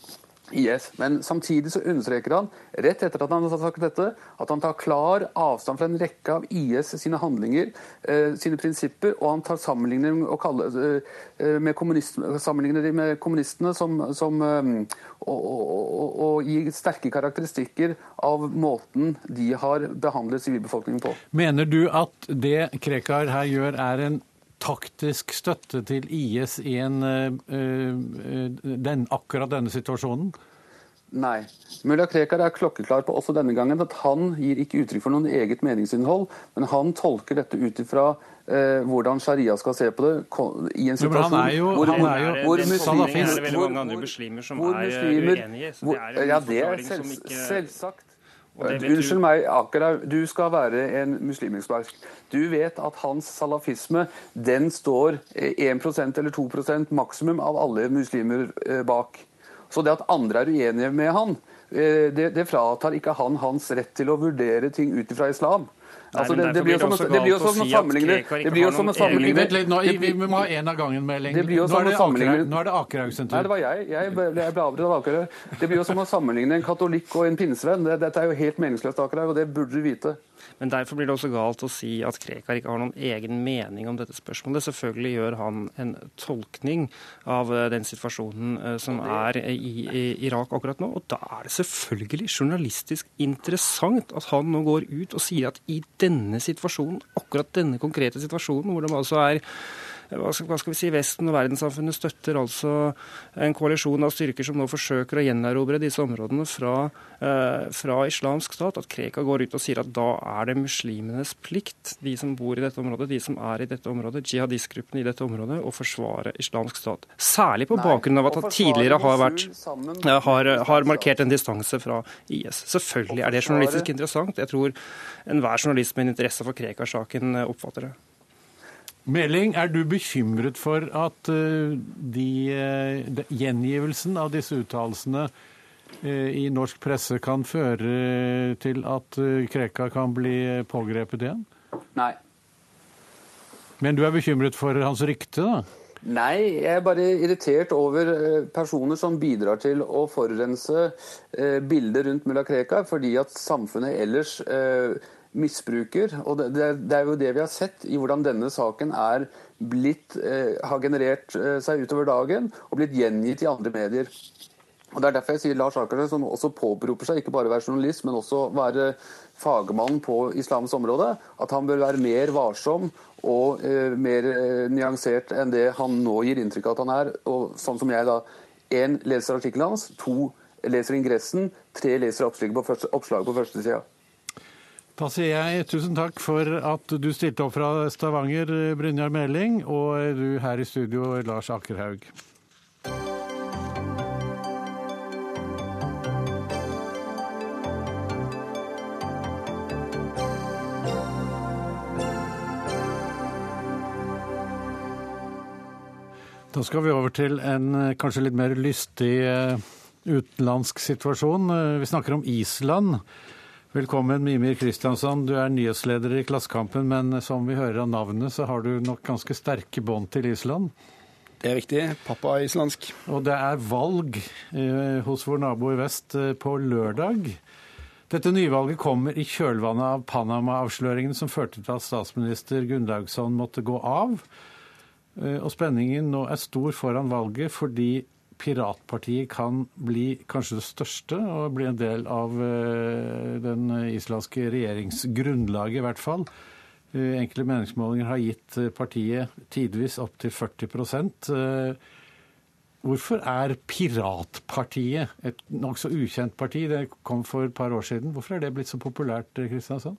IS. Men samtidig så understreker han, rett etter at han har sagt dette, at han tar klar avstand fra en rekke av IS sine handlinger, eh, sine prinsipper, og han tar sammenligning og kaller, eh, med sammenligner med kommunistene som, som eh, og, og, og, og, gir sterke karakteristikker av måten de har behandlet sivilbefolkningen på. Mener du at det Krekar her gjør, er en taktisk støtte til IS i en, uh, den, akkurat denne situasjonen? Nei. Mulla Krekar er klokkeklar på også denne gangen at han gir ikke uttrykk for noen eget meningsinnhold, men han tolker dette ut ifra eh, hvordan sharia skal se på det i en situasjon han er jo, hvor, han er jo hvor, hvor muslimer, er det veldig mange andre muslimer som er uenige. Så det er en ja, det er selv, selvsagt. Unnskyld meg, Akera, du skal være en muslimekspert. Du vet at hans salafisme den står 1% eller 2% maksimum av alle muslimer eh, bak. Så det at andre er uenige med han, eh, det, det fratar ikke han hans rett til å vurdere ting ut ifra islam. Altså, det, det, blir jo som, det blir jo som å sammenligne Det blir jo som å sammenligne Vent litt, nå, vi må ha én av gangen, Meling. Nå er det Akerhaug sin tur. Nei, det var jeg. Jeg ble, jeg ble avbrutt av Akerhaug. Det blir jo som å sammenligne en katolikk og en pinnsvenn. Dette er jo helt meningsløst, Akerhaug, og det burde du vite. Men derfor blir det også galt å si at Krekar ikke har noen egen mening om dette spørsmålet. Selvfølgelig gjør han en tolkning av eh, den situasjonen eh, som er i, Irak akkurat nå. Og da er det selvfølgelig journalistisk interessant at han nå går ut og sier at i denne situasjonen, akkurat denne konkrete situasjonen, hvor det altså er hva skal, vi si, Vesten og verdenssamfunnet støtter altså en koalisjon av styrker som nå forsøker å gjenerobre disse områdene fra, eh, fra islamsk stat. At Krekar går ut og sier at da er det muslimenes plikt, de som bor i dette området, de som er i dette området, jihadistgruppene i dette området, å forsvare islamsk stat. Særlig på bakgrunn av at han tidligere har, vært, har, har markert en distanse fra IS. Selvfølgelig er det journalistisk interessant. Jeg tror enhver journalist med en interesse for Krekar-saken eh, oppfatter det. Meling, er du bekymret for at uh, de, uh, de, gjengivelsen av disse uttalelsene uh, i norsk presse kan føre til at Krekar kan bli pågrepet igjen? Nei. Men du er bekymret for hans rykte, da? Nei, jeg er bare irritert over personer som bidrar til å forurense bildet rundt mulla Krekar, fordi at samfunnet ellers misbruker. Og det, er jo det vi har sett i hvordan denne saken er blitt, eh, har generert eh, seg utover dagen og blitt gjengitt i andre medier. Og Det er derfor jeg sier Lars Akersen, som også påberoper seg ikke bare å være journalist, men også være fagmann på islams område, at han bør være mer varsom og eh, mer eh, nyansert enn det han nå gir inntrykk av at han er. Og sånn som jeg da, Én leser artikkelen hans, to leser ingressen, tre leser oppslaget på første, oppslaget på første. Da sier jeg tusen takk for at du stilte opp fra Stavanger, Brynjar Meling, og du her i studio, Lars Akerhaug. Da skal vi over til en kanskje litt mer lystig eh, utenlandsk situasjon. Vi snakker om Island. Velkommen, Mimir Kristiansson. Du er nyhetsleder i Klassekampen, men som vi hører av navnet, så har du nok ganske sterke bånd til Island? Det er riktig. Pappa er islandsk. Og det er valg eh, hos vår nabo i vest eh, på lørdag. Dette nyvalget kommer i kjølvannet av Panama-avsløringen som førte til at statsminister Gunnlaugsson måtte gå av. Eh, og spenningen nå er stor foran valget fordi Piratpartiet kan bli kanskje det største og bli en del av eh, den islandske regjeringsgrunnlaget, i hvert fall. Eh, Enkle meningsmålinger har gitt partiet tidvis opptil 40% Hvorfor er Piratpartiet et nokså ukjent parti? Det kom for et par år siden. Hvorfor er det blitt så populært, Kristiansand?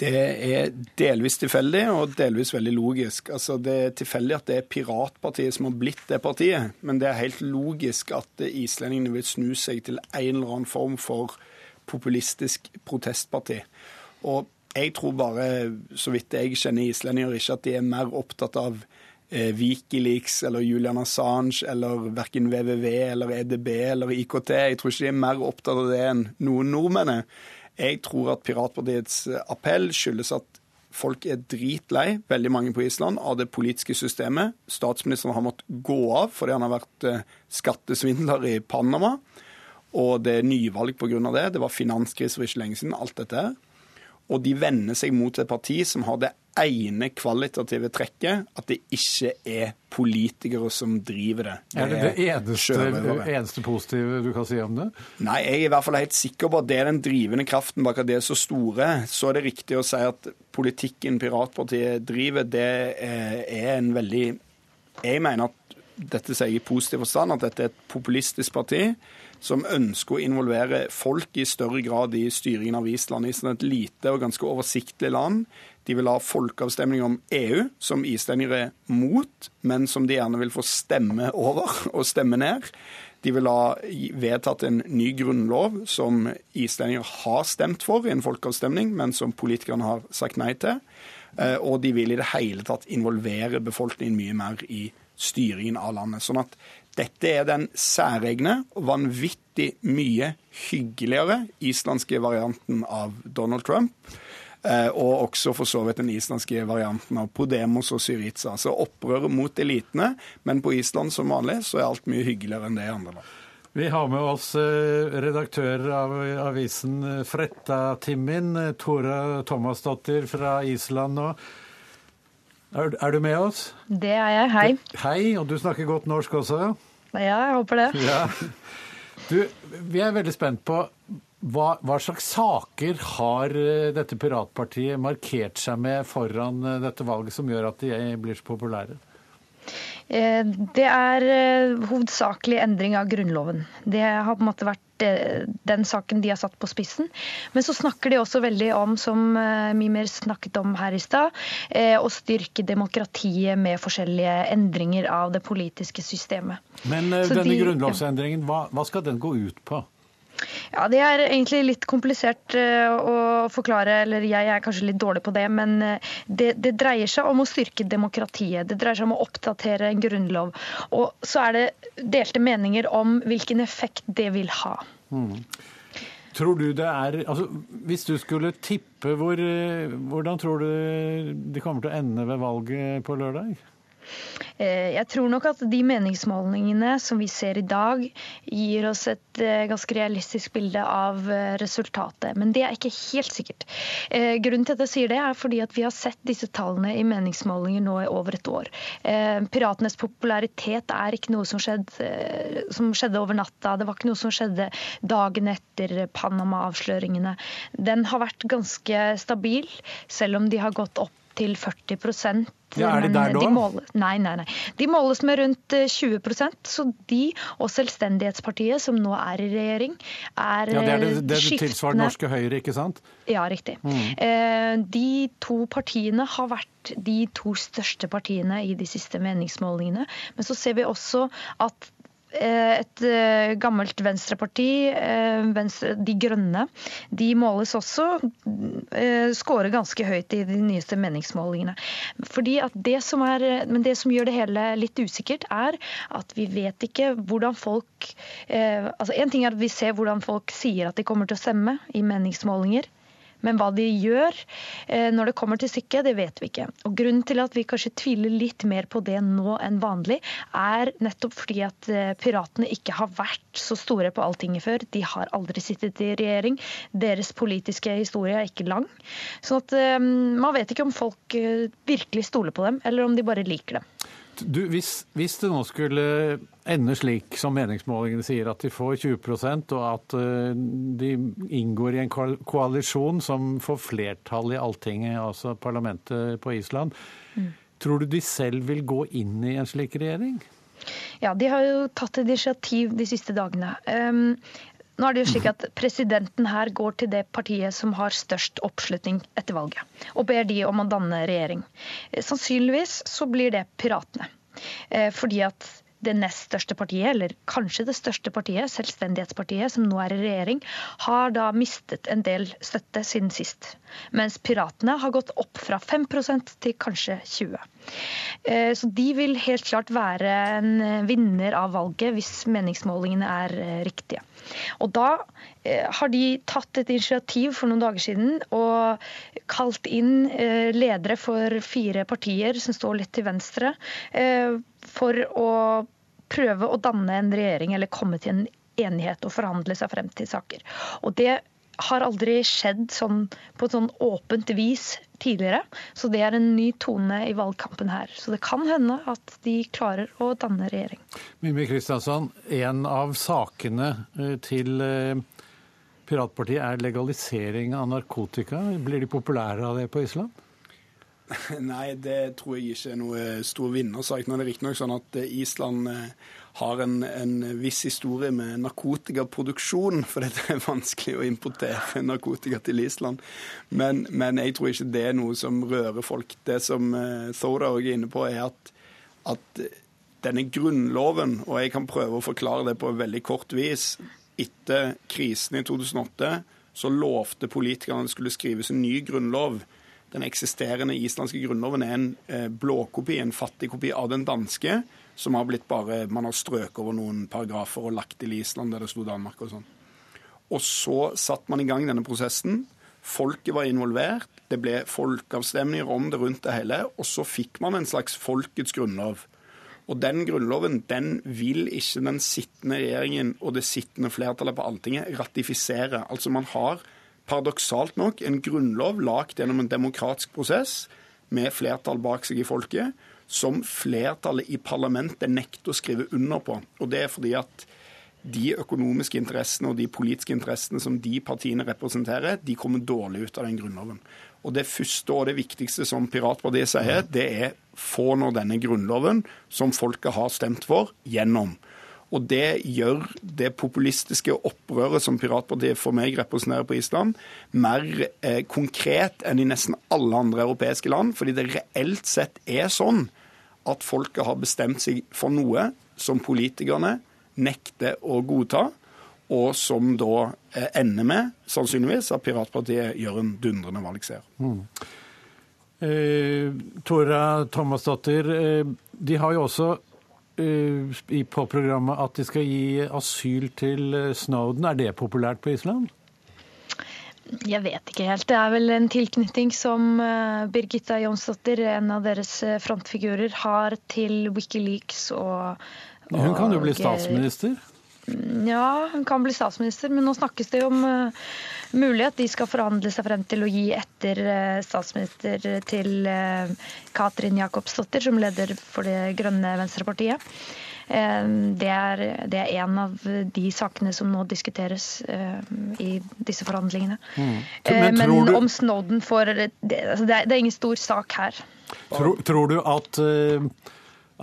Det er delvis tilfeldig og delvis veldig logisk. Altså, det er tilfeldig at det er piratpartiet som har blitt det partiet, men det er helt logisk at islendingene vil snu seg til en eller annen form for populistisk protestparti. Og jeg tror bare, så vidt jeg kjenner islendinger, ikke at de er mer opptatt av eh, Wikileaks eller Julian Assange eller verken WWW eller EDB eller IKT. Jeg tror ikke de er mer opptatt av det enn noen nordmenn er. Jeg tror at Piratpartiets eh, appell skyldes at folk er dritlei, veldig mange på Island, av det politiske systemet. Statsministeren har måttet gå av fordi han har vært eh, skattesvindler i Panama. Og det er nyvalg pga. det. Det var finanskrise for ikke lenge siden. Alt dette her. Og de vender seg mot et parti som har det ene kvalitative trekket at det ikke er politikere som driver det. det er det det eneste, eneste, positive du kan si om det? Nei, jeg er i hvert fall helt sikker på at det er den drivende kraften bak at det er så store. Så er det riktig å si at politikken Piratpartiet driver, det er en veldig Jeg mener at dette sier jeg i positiv forstand, at dette er et populistisk parti som ønsker å involvere folk i større grad i styringen av Island. Island er et lite og ganske oversiktlig land. De vil ha folkeavstemning om EU, som islendinger er mot, men som de gjerne vil få stemme over og stemme ned. De vil ha vedtatt en ny grunnlov som islendinger har stemt for i en folkeavstemning, men som politikerne har sagt nei til. Eh, og de vil i det hele tatt involvere befolkningen mye mer i styringen av landet. Sånn at dette er den særegne og vanvittig mye hyggeligere islandske varianten av Donald Trump. Eh, og også for så vidt den islandske varianten av Podemos og Syriza. Altså opprøret mot elitene, men på Island som vanlig så er alt mye hyggeligere enn det i andre land. Vi har med oss eh, redaktør av avisen eh, Fretta-Timmin, Tora Thomasdottir fra Island nå. Er, er, du med oss? Det er jeg. Hei. Hei, og du snakker godt norsk også? Ja, jeg håper det. Ja. Du, vi er veldig spent på hva, hva, slags saker har eh, dette piratpartiet markert seg med foran eh, dette valget, som gjør at de blir så populære? Eh, Det er eh, hovedsakelig endring av Grunnloven. Det har på en måte vært den saken de har satt på spissen. Men så snakker de også veldig om, som eh, Mimer snakket om her i stad, eh, å styrke demokratiet med forskjellige endringer av det politiske systemet. Men eh, Så denne de- grunnlovsendringen, hva, hva skal den gå ut på? Ja, Det er egentlig litt komplisert eh, å forklare, eller jeg er kanskje litt dårlig på det. Men eh, det, det dreier seg om å styrke demokratiet. Det dreier seg om å oppdatere en grunnlov. Og så er det delte meninger om hvilken effekt det vil ha. Mm. Tror du det er altså, Hvis du skulle tippe, hvor, eh, hvordan tror du det kommer til å ende ved valget på lørdag? Eh, Jeg tror nok at de meningsmålingene som vi ser i dag, gir oss et eh, ganske realistisk bilde av eh, resultatet. Men det er ikke helt sikkert. Grunnen til at jeg sier det, er fordi at vi har sett disse tallene i meningsmålinger nå i over et år. Piratenes popularitet er ikke noe som skjedde, som skjedde over natta. Det var ikke noe som skjedde dagen etter Panama-avsløringene. Den har vært ganske stabil, selv om de har gått opp til 40 Ja, er de der nå? De måles, nei, nei, nei. De måles med rundt eh, 20% så de og Selvstendighetspartiet, som nå er i regjering, er Ja, Det er det, eh, det skiftende tilsvarer Norske Høyre, ikke sant? Ja, riktig. Mm. Eh, De to partiene har vært de to største partiene i de siste meningsmålingene. Men så ser vi også at eh, et eh, gammelt venstreparti, eh, venstre, De Grønne, de måles også eh, Skårer ganske høyt i de nyeste meningsmålingene. Fordi at det som er, Men det som gjør det hele litt usikkert, er at vi vet ikke hvordan folk eh, altså En ting er at vi ser hvordan folk sier at de kommer til å stemme i meningsmålinger. Men hva de gjør eh, når det kommer til stykket, det vet vi ikke. Og Grunnen til at vi kanskje tviler litt mer på det nå enn vanlig, er nettopp fordi at eh, piratene ikke har vært så store på Alltinget før. De har aldri sittet i regjering. Deres politiske historie er ikke lang. Sånn at eh, man vet ikke om folk virkelig stoler på dem, eller om de bare liker dem. Du, hvis, hvis det nå skulle ende slik som meningsmålingene sier, at de får 20 og at eh, de inngår i en koalisjon som får flertall i Alltinget, altså parlamentet på Island, tror du de selv vil gå inn i en slik regjering? Ja, de har jo tatt initiativ de siste dagene. Nå er det jo slik at Presidenten her går til det partiet som har størst oppslutning etter valget, og ber de om å danne regjering. Sannsynligvis så blir det Piratene. Eh, Fordi at det nest største partiet, eller kanskje det største partiet, Selvstendighetspartiet, som nå er i regjering, har da mistet en del støtte siden sist. Mens Piratene har gått opp fra 5% til kanskje 20 Eh, Så de vil helt klart være en vinner av valget hvis meningsmålingene er eh, riktige. Og da eh, har de tatt et initiativ for noen dager siden og kalt inn eh, ledere for fire partier som står litt til venstre, eh, for å prøve å danne en regjering eller komme til en enighet og forhandle seg frem til saker. Og det har aldri skjedd sånn, på et sånn åpent vis tidligere. Så det er en ny tone i valgkampen her. Så det kan hende at de klarer å danne regjering. Mimmi Kristiansson, en av sakene eh, til eh, Piratpartiet er legalisering av narkotika. Blir de populære av det på Island? Nei, det tror jeg ikke er noe stor vinnersak. Nå er det riktignok sånn at eh, Island eh, har en, en viss historie med narkotikaproduksjon, for det er vanskelig å importere narkotika til Island. Men, men jeg tror ikke det er noe som rører folk. Det som eh, Thoda også er inne på, er at, at denne grunnloven, og jeg kan prøve å forklare det på veldig kort vis Etter krisen i 2008 så lovte politikerne at det skulle skrives en ny grunnlov. Den eksisterende islandske grunnloven er en eh, blåkopi, en fattig kopi av den danske, som har blitt bare Man har strøket over noen paragrafer og lagt til Island der det sto Danmark og sånn. Og så satte man i gang denne prosessen. Folket var involvert. Det ble folkeavstemninger om det rundt det hele. Og så fikk man en slags folkets grunnlov. Og den grunnloven den vil ikke den sittende regjeringen og det sittende flertallet på Alltinget ratifisere. Altså man har paradoksalt nok en grunnlov lagd gjennom en demokratisk prosess med flertall bak seg i folket, som flertallet i parlamentet nekter å skrive under på. Og det er fordi at de økonomiske interessene og de politiske interessene som de partiene representerer, de kommer dårlig ut av den grunnloven. Og Det første og det viktigste som Piratpartiet sier, det er få nå denne grunnloven, som folket har stemt for, gjennom. Og Det gjør det populistiske opprøret som Piratpartiet for meg representerer på Island, mer eh, konkret enn i nesten alle andre europeiske land. Fordi det reelt sett er sånn at folket har bestemt seg for noe som politikerne nekter å godta, og som da eh, ender med, sannsynligvis, at Piratpartiet gjør en dundrende valgseier. Mm. Eh, Tora Thomasdottir, eh, de har jo også på programmet at de skal gi asyl til eh, Snowden. Er det populært på Island? Jeg vet ikke helt. Det er vel en tilknytning som eh, Birgitta Jonsdottir, en av deres frontfigurer, har til Wikileaks og hun kan jo bli statsminister? Ja, hun kan bli statsminister, men nå snakkes det jo om uh, at de skal forhandle seg frem til å gi etter uh, statsminister til uh, Katrin Jacobsdottir, som leder for Det grønne venstrepartiet. Det er, det er, en av de sakene som nå diskuteres i disse forhandlingene. Mm. Men, men du... om Snowden får det, altså det, er, det, er, ingen stor sak her. Tror, tror du at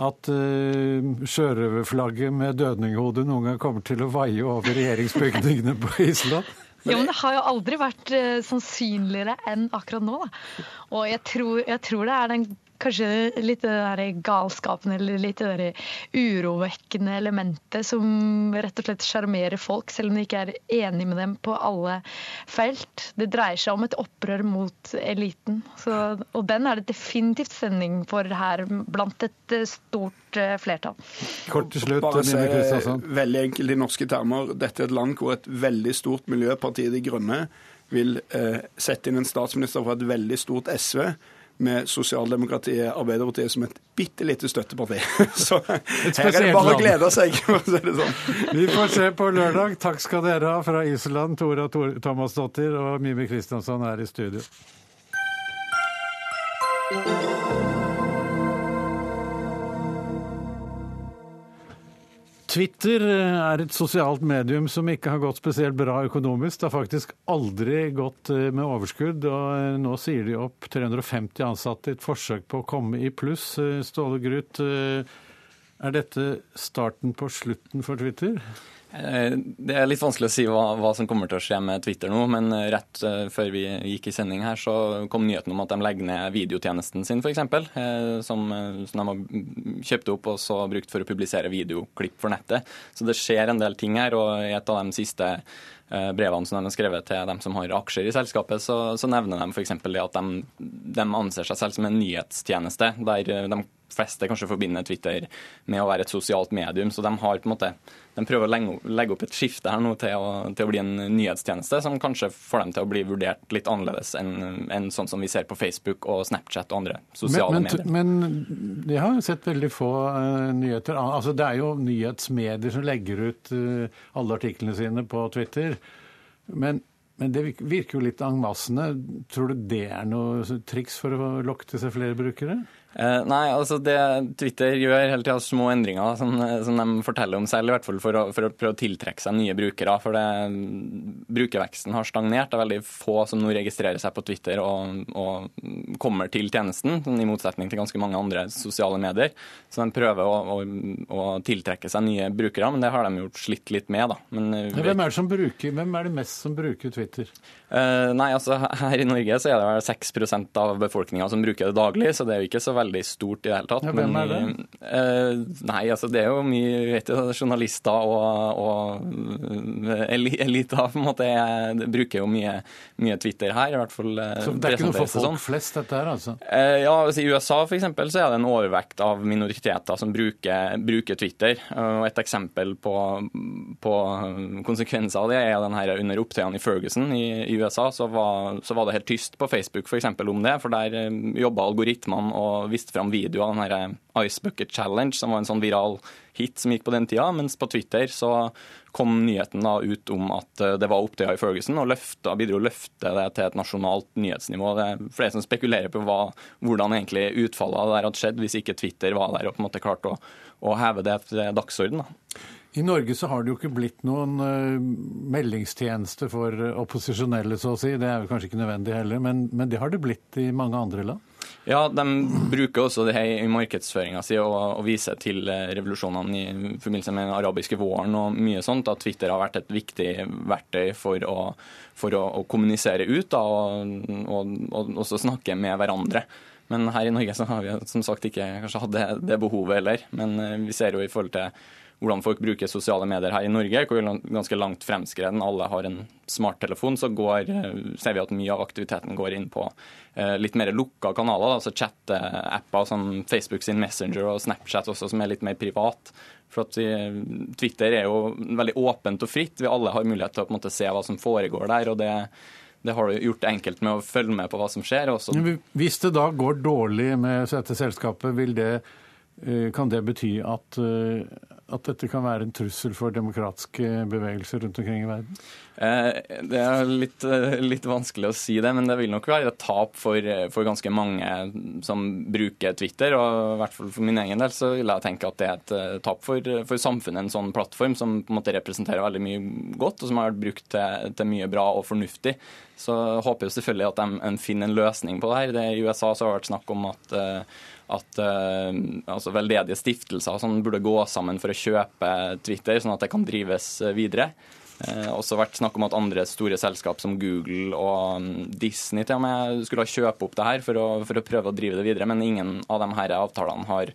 at uh, sjørøverflagget med dødninghode noen gang kommer til å vaie over regjeringsbygningene på Island? Jo, men Det har jo aldri vært uh, sannsynligere enn akkurat nå. Da. Og jeg tror, jeg tror det er den kanskje litt det der galskapen eller litt det der urovekkende elementet som rett og slett sjarmerer folk, selv om de ikke er enig med dem på alle felt. Det dreier seg om et opprør mot eliten. Så, og den er det definitivt sending for her blant et eh, stort eh, flertall. Kort til slutt, Bare si, veldig enkelt i norske termer. Dette er et land hvor et veldig stort miljøparti, De Grønne, vil eh, sette inn en statsminister fra et veldig stort SV med sosialdemokratiet Arbeiderpartiet som et bitte lite støtteparti. Så her er det bare å glede seg, sånn. Vi får se på lørdag. Takk skal dere ha fra Island, Tora Thomasdottir og Mimi Kristiansson her i studio. Twitter eh, er et sosialt medium som ikke har gått spesielt bra økonomisk. Det har faktisk aldri gått eh, med overskudd, og eh, nå sier de opp 350 ansatte i et forsøk på å komme i pluss. Ståle Gruth, er dette starten på slutten for Twitter? Eh, det er litt vanskelig å si hva, hva, som kommer til å skje med Twitter nå, men eh, rett eh, før vi gikk i sending her, så kom nyheten om at de legger ned videotjenesten sin, f.eks. Som, som de har kjøpt opp og så brukt for å publisere videoklipp for nettet. Så det skjer en del ting her, og i et av de siste brevene som de har skrevet til dem som har aksjer i selskapet, så, så nevner de f.eks. det at de, de anser seg selv som en nyhetstjeneste, der de fleste kanskje forbinder Twitter med å være et sosialt medium. Så de har på en måte de prøver å legge opp et skifte her nå til å, til å bli en nyhetstjeneste som kanskje får dem til å bli vurdert litt annerledes enn, enn sånn som vi ser på Facebook og Snapchat og andre sosiale men, medier. Men jeg har jo sett veldig få uh, nyheter. Altså, det er jo nyhetsmedier som legger ut uh, alle artiklene sine på Twitter. Men men det virker jo litt angvassende, Tror du det er noe triks for å lokke til seg flere brukere? Eh, nei, altså det Twitter gjør hele tida små endringer som, som, de forteller om selv, i hvert fall for å, for å, prøve å tiltrekke seg nye brukere. For det, brukerveksten har stagnert. Det er veldig få som nå registrerer seg på Twitter og, og, kommer til tjenesten, i motsetning til ganske mange andre sosiale medier. Så de prøver å, å, å tiltrekke seg nye brukere, men det har de gjort slitt litt med. da. Men, eh, hvem, er det som bruker, hvem er det mest som bruker Twitter? Uh, nei, altså Her i Norge så er det vel 6% av befolkninga som bruker det daglig, så det er jo ikke så veldig stort i det hele tatt. Ja, hvem er det? uh, nei, altså det er jo mye vet du, journalister og, og eliter på en måte jeg bruker jo mye, mye, Twitter her. i hvert fall Så det er ikke noe for folk sånn. flest, dette her, altså? Ja, altså, I USA for eksempel, så er det en overvekt av minoriteter som bruker, bruker Twitter. og Et eksempel på, på konsekvenser av det er den her under opptøyene i Ferguson i, i USA så var, så var, det helt tyst på Facebook for eksempel, om det. For der eh, jobba algoritmene og viste fram videoer av den her eh, Ice Bucket Challenge, som var en sånn viral hit som gikk på den tida. Mens på Twitter så kom nyheten da ut om at eh, det var opptøyer i Ferguson, og løfta, bidro å løfte det til et nasjonalt nyhetsnivå. Det er flere som spekulerer på hva, hvordan egentlig utfallet av det hadde skjedd hvis ikke Twitter var der og på en måte klarte å, å heve det til dagsorden. Da. I Norge så har det jo ikke blitt noen uh, meldingstjeneste for opposisjonelle, så å si. Det er jo kanskje ikke nødvendig heller, men, men det har det blitt i mange andre land? Ja, de bruker også det her i markedsføringa si og, og viser til revolusjonene i forbindelse med den arabiske våren og mye sånt, at Twitter har vært et viktig verktøy for å, for å, å kommunisere ut da, og, og, og, også snakke med hverandre. Men her i Norge så har vi som sagt ikke kanskje hatt det, det behovet heller. Men vi ser jo i forhold til hvordan folk bruker sosiale medier her i Norge, hvor ganske langt fremskreden. Alle har en smarttelefon, så går, eh, ser vi at mye av aktiviteten går inn på eh, litt mer lukka kanaler, altså chat-apper som Facebook sin Messenger og Snapchat også, som er litt mer privat. For at vi, Twitter er jo veldig åpent og fritt. Vi alle har mulighet til å på en måte se hva som foregår der. og det det har du gjort enkelt med å følge med på hva som skjer. Også. Hvis det da går dårlig med dette selskapet, det, eh, kan det bety at at dette kan være en trussel for demokratiske bevegelser rundt omkring i verden? Eh, det er litt, eh, litt, vanskelig å si det, men det vil nok være et tap for, for, ganske mange som bruker Twitter. Og i hvert fall for min egen del så vil jeg tenke at det er et eh, tap for, for samfunnet, en sånn plattform som på en måte representerer veldig mye godt, og som har vært brukt til, til mye bra og fornuftig. Så håper jeg selvfølgelig at de, finner en løsning på det her. Det, I USA så har det vært snakk om at at uh, altså veldedige stiftelser sånn, burde gå sammen for å kjøpe Twitter, sånn at det kan drives eh, videre. Uh, også vært snakk om at andre store selskap som Google og um, Disney til og med skulle kjøpe opp det her for å, for å, prøve å drive det videre, men ingen av de her avtalene har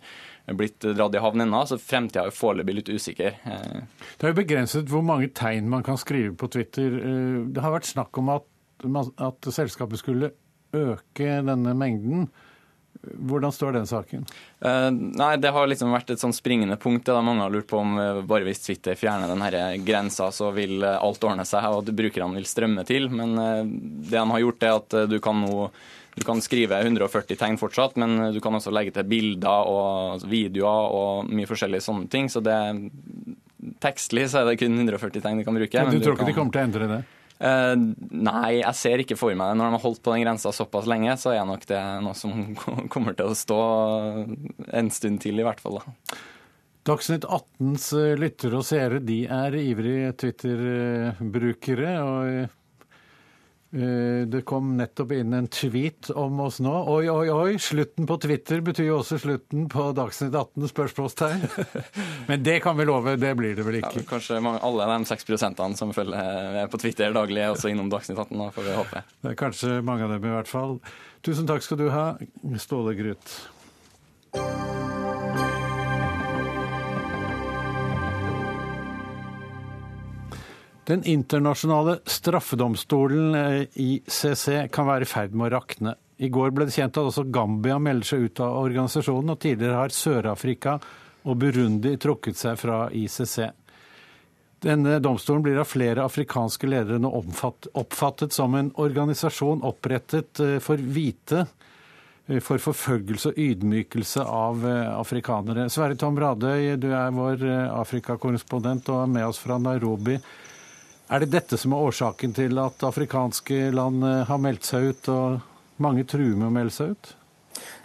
blitt dratt i havn ennå, så fremtida er foreløpig litt usikker. Det er jo begrenset hvor mange tegn man kan skrive på Twitter. Det har vært snakk om at, at selskapet skulle øke denne mengden. Hvordan står den saken? Uh, nei, Det har liksom vært et sånn springende punkt. Da. mange har lurt på om uh, bare hvis Twitter fjerner denne grensa, så vil uh, alt ordne seg og brukerne vil strømme til. Men det de har gjort, er at du kan nå du kan skrive 140 tegn fortsatt, men du kan også legge til bilder og videoer og mye forskjellige sånne ting. Så det, tekstlig så er det kun 140 tegn du kan bruke. Men du, du tror ikke kan... de kommer til å endre det? Uh, nei, jeg ser ikke for meg det. Når de har holdt på den grensa såpass lenge, så er nok det noe som kommer til å stå en stund til, i hvert fall. da. Dagsnytt 18s eh, lyttere og seere de er ivrige Twitter-brukere. og Eh, det kom nettopp inn en tweet om oss nå. Oi, oi, oi, slutten på Twitter betyr jo også slutten på Dagsnytt 18? spørsmålstegn. Men det kan vi love, det blir det vel ikke. Ja, kanskje alle de 6% som følger på Twitter daglig, er også innom Dagsnytt 18, da får vi håpe. Det er kanskje mange av dem i hvert fall. Tusen takk skal du ha, Ståle Gryt. Den internasjonale straffedomstolen eh, ICC kan være i ferd med å rakne. I går ble det kjent at også Gambia melder seg ut av organisasjonen, og tidligere har Sør-Afrika og Burundi trukket seg fra ICC. Denne domstolen blir av flere afrikanske ledere nå oppfattet som en organisasjon opprettet eh, for hvite, eh, for forfølgelse og ydmykelse av afrikanere. Sverre Tom Radøy, du er vår Afrikakorrespondent og er med oss fra Nairobi. Er det dette som er årsaken til at afrikanske land eh, har meldt seg ut, og mange truer med å melde seg ut?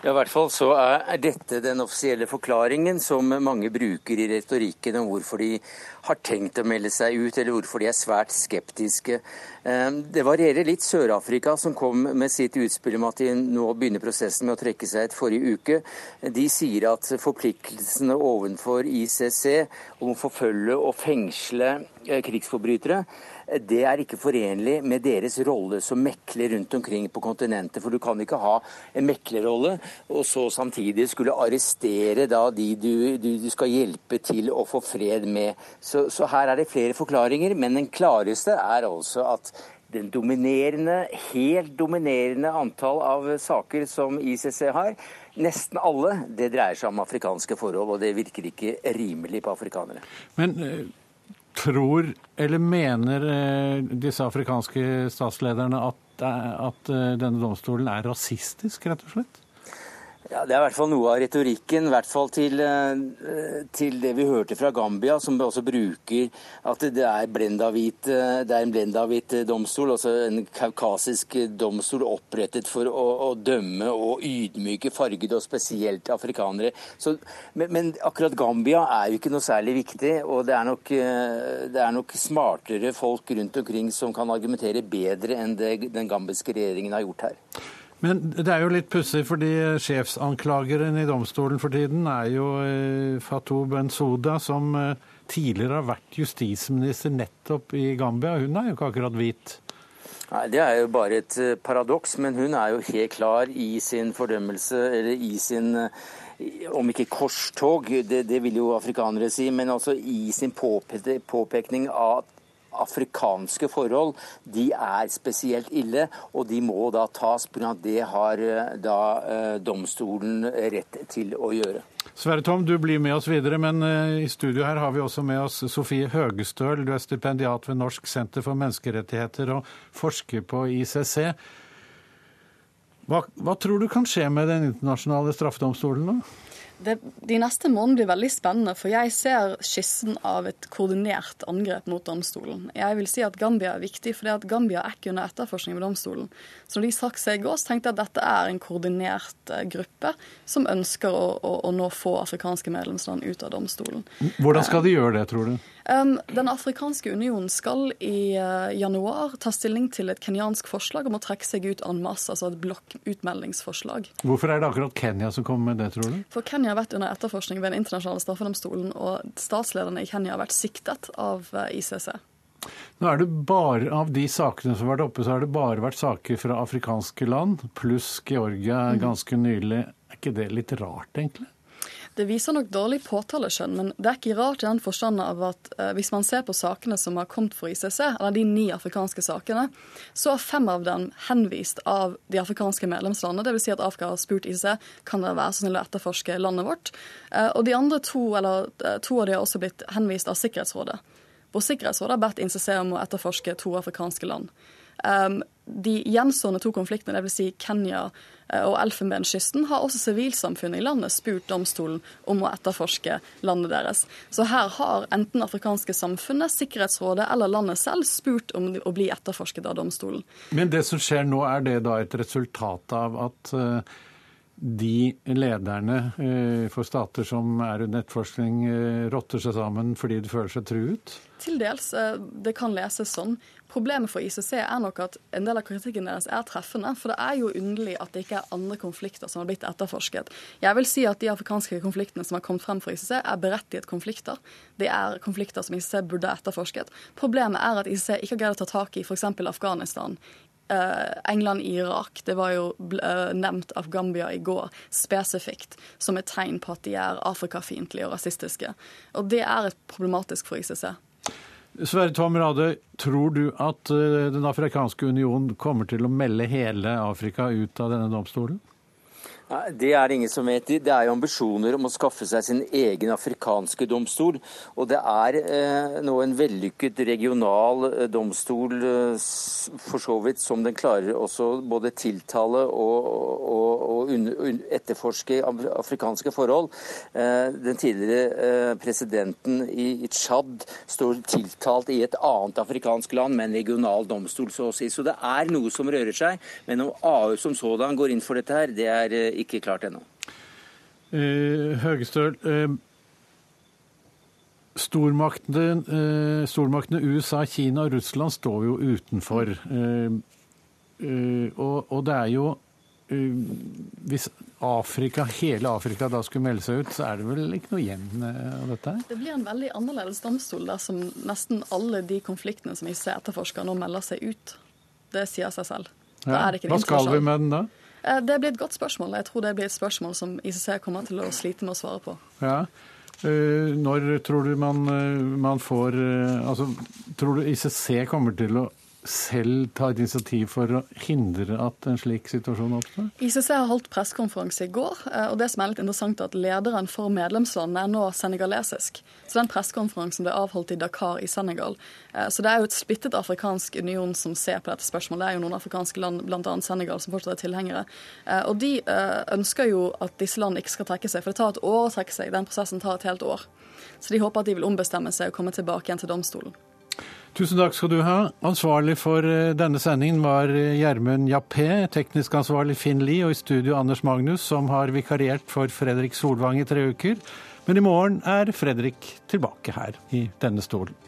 Ja, i hvert fall så er dette den offisielle forklaringen som mange bruker i retorikken om hvorfor de har tenkt å melde seg ut, eller hvorfor de er svært skeptiske. Ehm, det varierer litt. Sør-Afrika, som kom med sitt utspill om at de nå begynner prosessen med å trekke seg ut forrige uke, de sier at forpliktelsene overfor ICC om å forfølge og fengsle eh, krigsforbrytere det er ikke forenlig med deres rolle som mekler rundt omkring på kontinentet. For du kan ikke ha en meklerrolle og så samtidig skulle arrestere da de du, du, du skal hjelpe til å få fred med. Så, så her er det flere forklaringer, men den klareste er altså at den dominerende, helt dominerende antall av saker som ICC har, nesten alle, det dreier seg om afrikanske forhold, og det virker ikke rimelig på afrikanere. Men eh, tror, eller mener eh, disse afrikanske statslederne at, at eh, denne domstolen er rasistisk, rett og slett? Ja, Det er i hvert fall noe av retorikken, i hvert fall til, eh, til det vi hørte fra Gambia, som også bruker at det er, blendavit, eh, det er en blendahvit domstol, altså en kaukasisk domstol opprettet for å, å dømme og ydmyke fargede, og spesielt afrikanere. Så, men, men, akkurat Gambia er jo ikke noe særlig viktig, og det er, nok, eh, det er nok smartere folk rundt omkring som kan argumentere bedre enn det den gambiske regjeringen har gjort her. Men det er jo litt pussig, fordi sjefsanklageren i domstolen for tiden er jo eh, Fatou Bensouda, som eh, tidligere har vært justisminister nettopp i Gambia. Hun er jo ikke akkurat hvit. Nei, Det er jo bare et eh, paradoks, men hun er jo helt klar i sin fordømmelse, eller i sin om ikke korstog, det, det vil jo afrikanere si, men altså i sin påpekning av afrikanske forhold de er spesielt ille, og de må da tas pga. det har eh, da eh, domstolen rett til å gjøre. Sverre Tom, du blir med oss videre, men eh, i studio her har vi også med oss Sofie Høgestøl. Du er stipendiat ved Norsk senter for menneskerettigheter og forsker på ICC. Hva, hva tror du kan skje med Den internasjonale straffedomstolen nå? Det, de neste månedene blir veldig spennende, for jeg ser skissen av et koordinert angrep mot domstolen. Jeg vil si at Gambia er viktig, for Gambia er ikke under etterforskning ved domstolen. Så når de trakk seg i går, så tenkte jeg at dette er en koordinert eh, gruppe som ønsker å, å, å nå få afrikanske medlemsland ut av domstolen. Hvordan skal de gjøre det, tror du? Den afrikanske unionen skal i uh, januar ta stilling til et kenyansk forslag om å trekke seg ut en masse, altså et blokkutmeldingsforslag. Hvorfor er det akkurat Kenya som kommer med det, tror du? For Kenya har vært under etterforskning ved den internasjonale straffedomstolen, og statslederne i Kenya har vært siktet av eh, ICC. Nå er det bare Av de sakene som har vært oppe, så har det bare vært saker fra afrikanske land, pluss Georgia mm. ganske nylig. Er ikke det litt rart, egentlig? Det viser nok dårlig påtaleskjønn, men det er ikke rart i den forstand av at eh, hvis man ser på sakene som har kommet for ICC, eller de ni afrikanske sakene, så har fem av dem henvist av de afrikanske medlemslandene. Dvs. Si at Afrika har spurt ICC kan dere være så snill å etterforske landet vårt. Eh, og de andre to, eller eh, to av de har også blitt henvist av Sikkerhetsrådet. Hvor Sikkerhetsrådet har bedt ICC om å etterforske to afrikanske land. Um, de gjenstående to konfliktene, dvs. Si Kenya Eh, og Elfenbenskysten har også sivilsamfunnet i landet spurt domstolen om å etterforske landet deres. Så her har enten afrikanske samfunnet, Sikkerhetsrådet eller landet selv spurt om å bli etterforsket av domstolen. Men det som skjer nå, er det da et resultat av at eh, de lederne eh, for stater som er under etterforskning, rotter seg sammen fordi de føler seg truet? Til dels. Det kan leses sånn. Problemet for ICC er nok at en del av kritikken deres er treffende. For det er jo underlig at det ikke er andre konflikter som har blitt etterforsket. Jeg vil si at de afrikanske konfliktene som har kommet frem for ICC, er berettiget konflikter. Det er konflikter som ICC burde etterforsket. Problemet er at ICC ikke har greid å ta tak i f.eks. Afghanistan. Uh, England i Irak. Det var jo uh, nevnt av Gambia i går spesifikt som et tegn på at de er afrikafiendtlige og rasistiske. Og det er et problematisk for ICC. Sverre Tom Rade, tror du at eh, Den afrikanske union kommer til å melde hele Afrika ut av denne domstolen? Det er det ingen som vet. Det er jo ambisjoner om å skaffe seg sin egen afrikanske domstol. Og det er eh, nå en vellykket regional eh, domstol eh, for så vidt som den klarer også både tiltale og, og, og un, un, etterforske afrikanske forhold. Eh, den tidligere eh, presidenten i, i Tsjad står tiltalt i et annet afrikansk land med en regional domstol, så å si. Så det er noe som rører seg. Men om AU som sådan går inn for dette her, det er eh, ikke klart ennå. Eh, Høgestøl, eh, stormaktene, eh, stormaktene, USA, Kina og Russland står jo utenfor. Og, og, det er jo Hvis Afrika, hele Afrika da skulle melde seg ut, så er det vel ikke noe igjen av dette? Det blir en veldig annerledes domstol dersom nesten alle de konfliktene som ICC etterforsker, nå melder seg ut. Det sier seg selv. Ja. Hva skal vi med den da? Eh, det blir et godt spørsmål. Jeg tror det blir et spørsmål som ICC kommer til å slite med å svare på. Ja. Eh, når tror du man, eh, man får Altså, tror du ICC kommer til å selv ta et initiativ for å hindre at en slik situasjon oppstår? ICC har holdt pressekonferanse i går, eh, og det som er litt interessant er at lederen for medlemslandene er nå senegalesisk. Så den pressekonferansen ble avholdt i Dakar i Senegal. Eh, så det er jo et splittet afrikansk union som ser på dette spørsmålet. Det er jo noen afrikanske land, bl.a. Senegal, som fortsatt er tilhengere. Eh, og de ønsker jo at disse landene ikke skal trekke seg, for det tar et år å trekke seg. Den prosessen tar et helt år. Så de håper at de vil ombestemme seg og komme tilbake igjen til domstolen. Tusen takk skal du ha. Ansvarlig for eh, denne sendingen var eh, Gjermund Jappé, teknisk ansvarlig Finn Lie, og i studio Anders Magnus, som har vikariert for Fredrik Solvang i tre uker. Men i morgen er Fredrik tilbake her i denne stolen.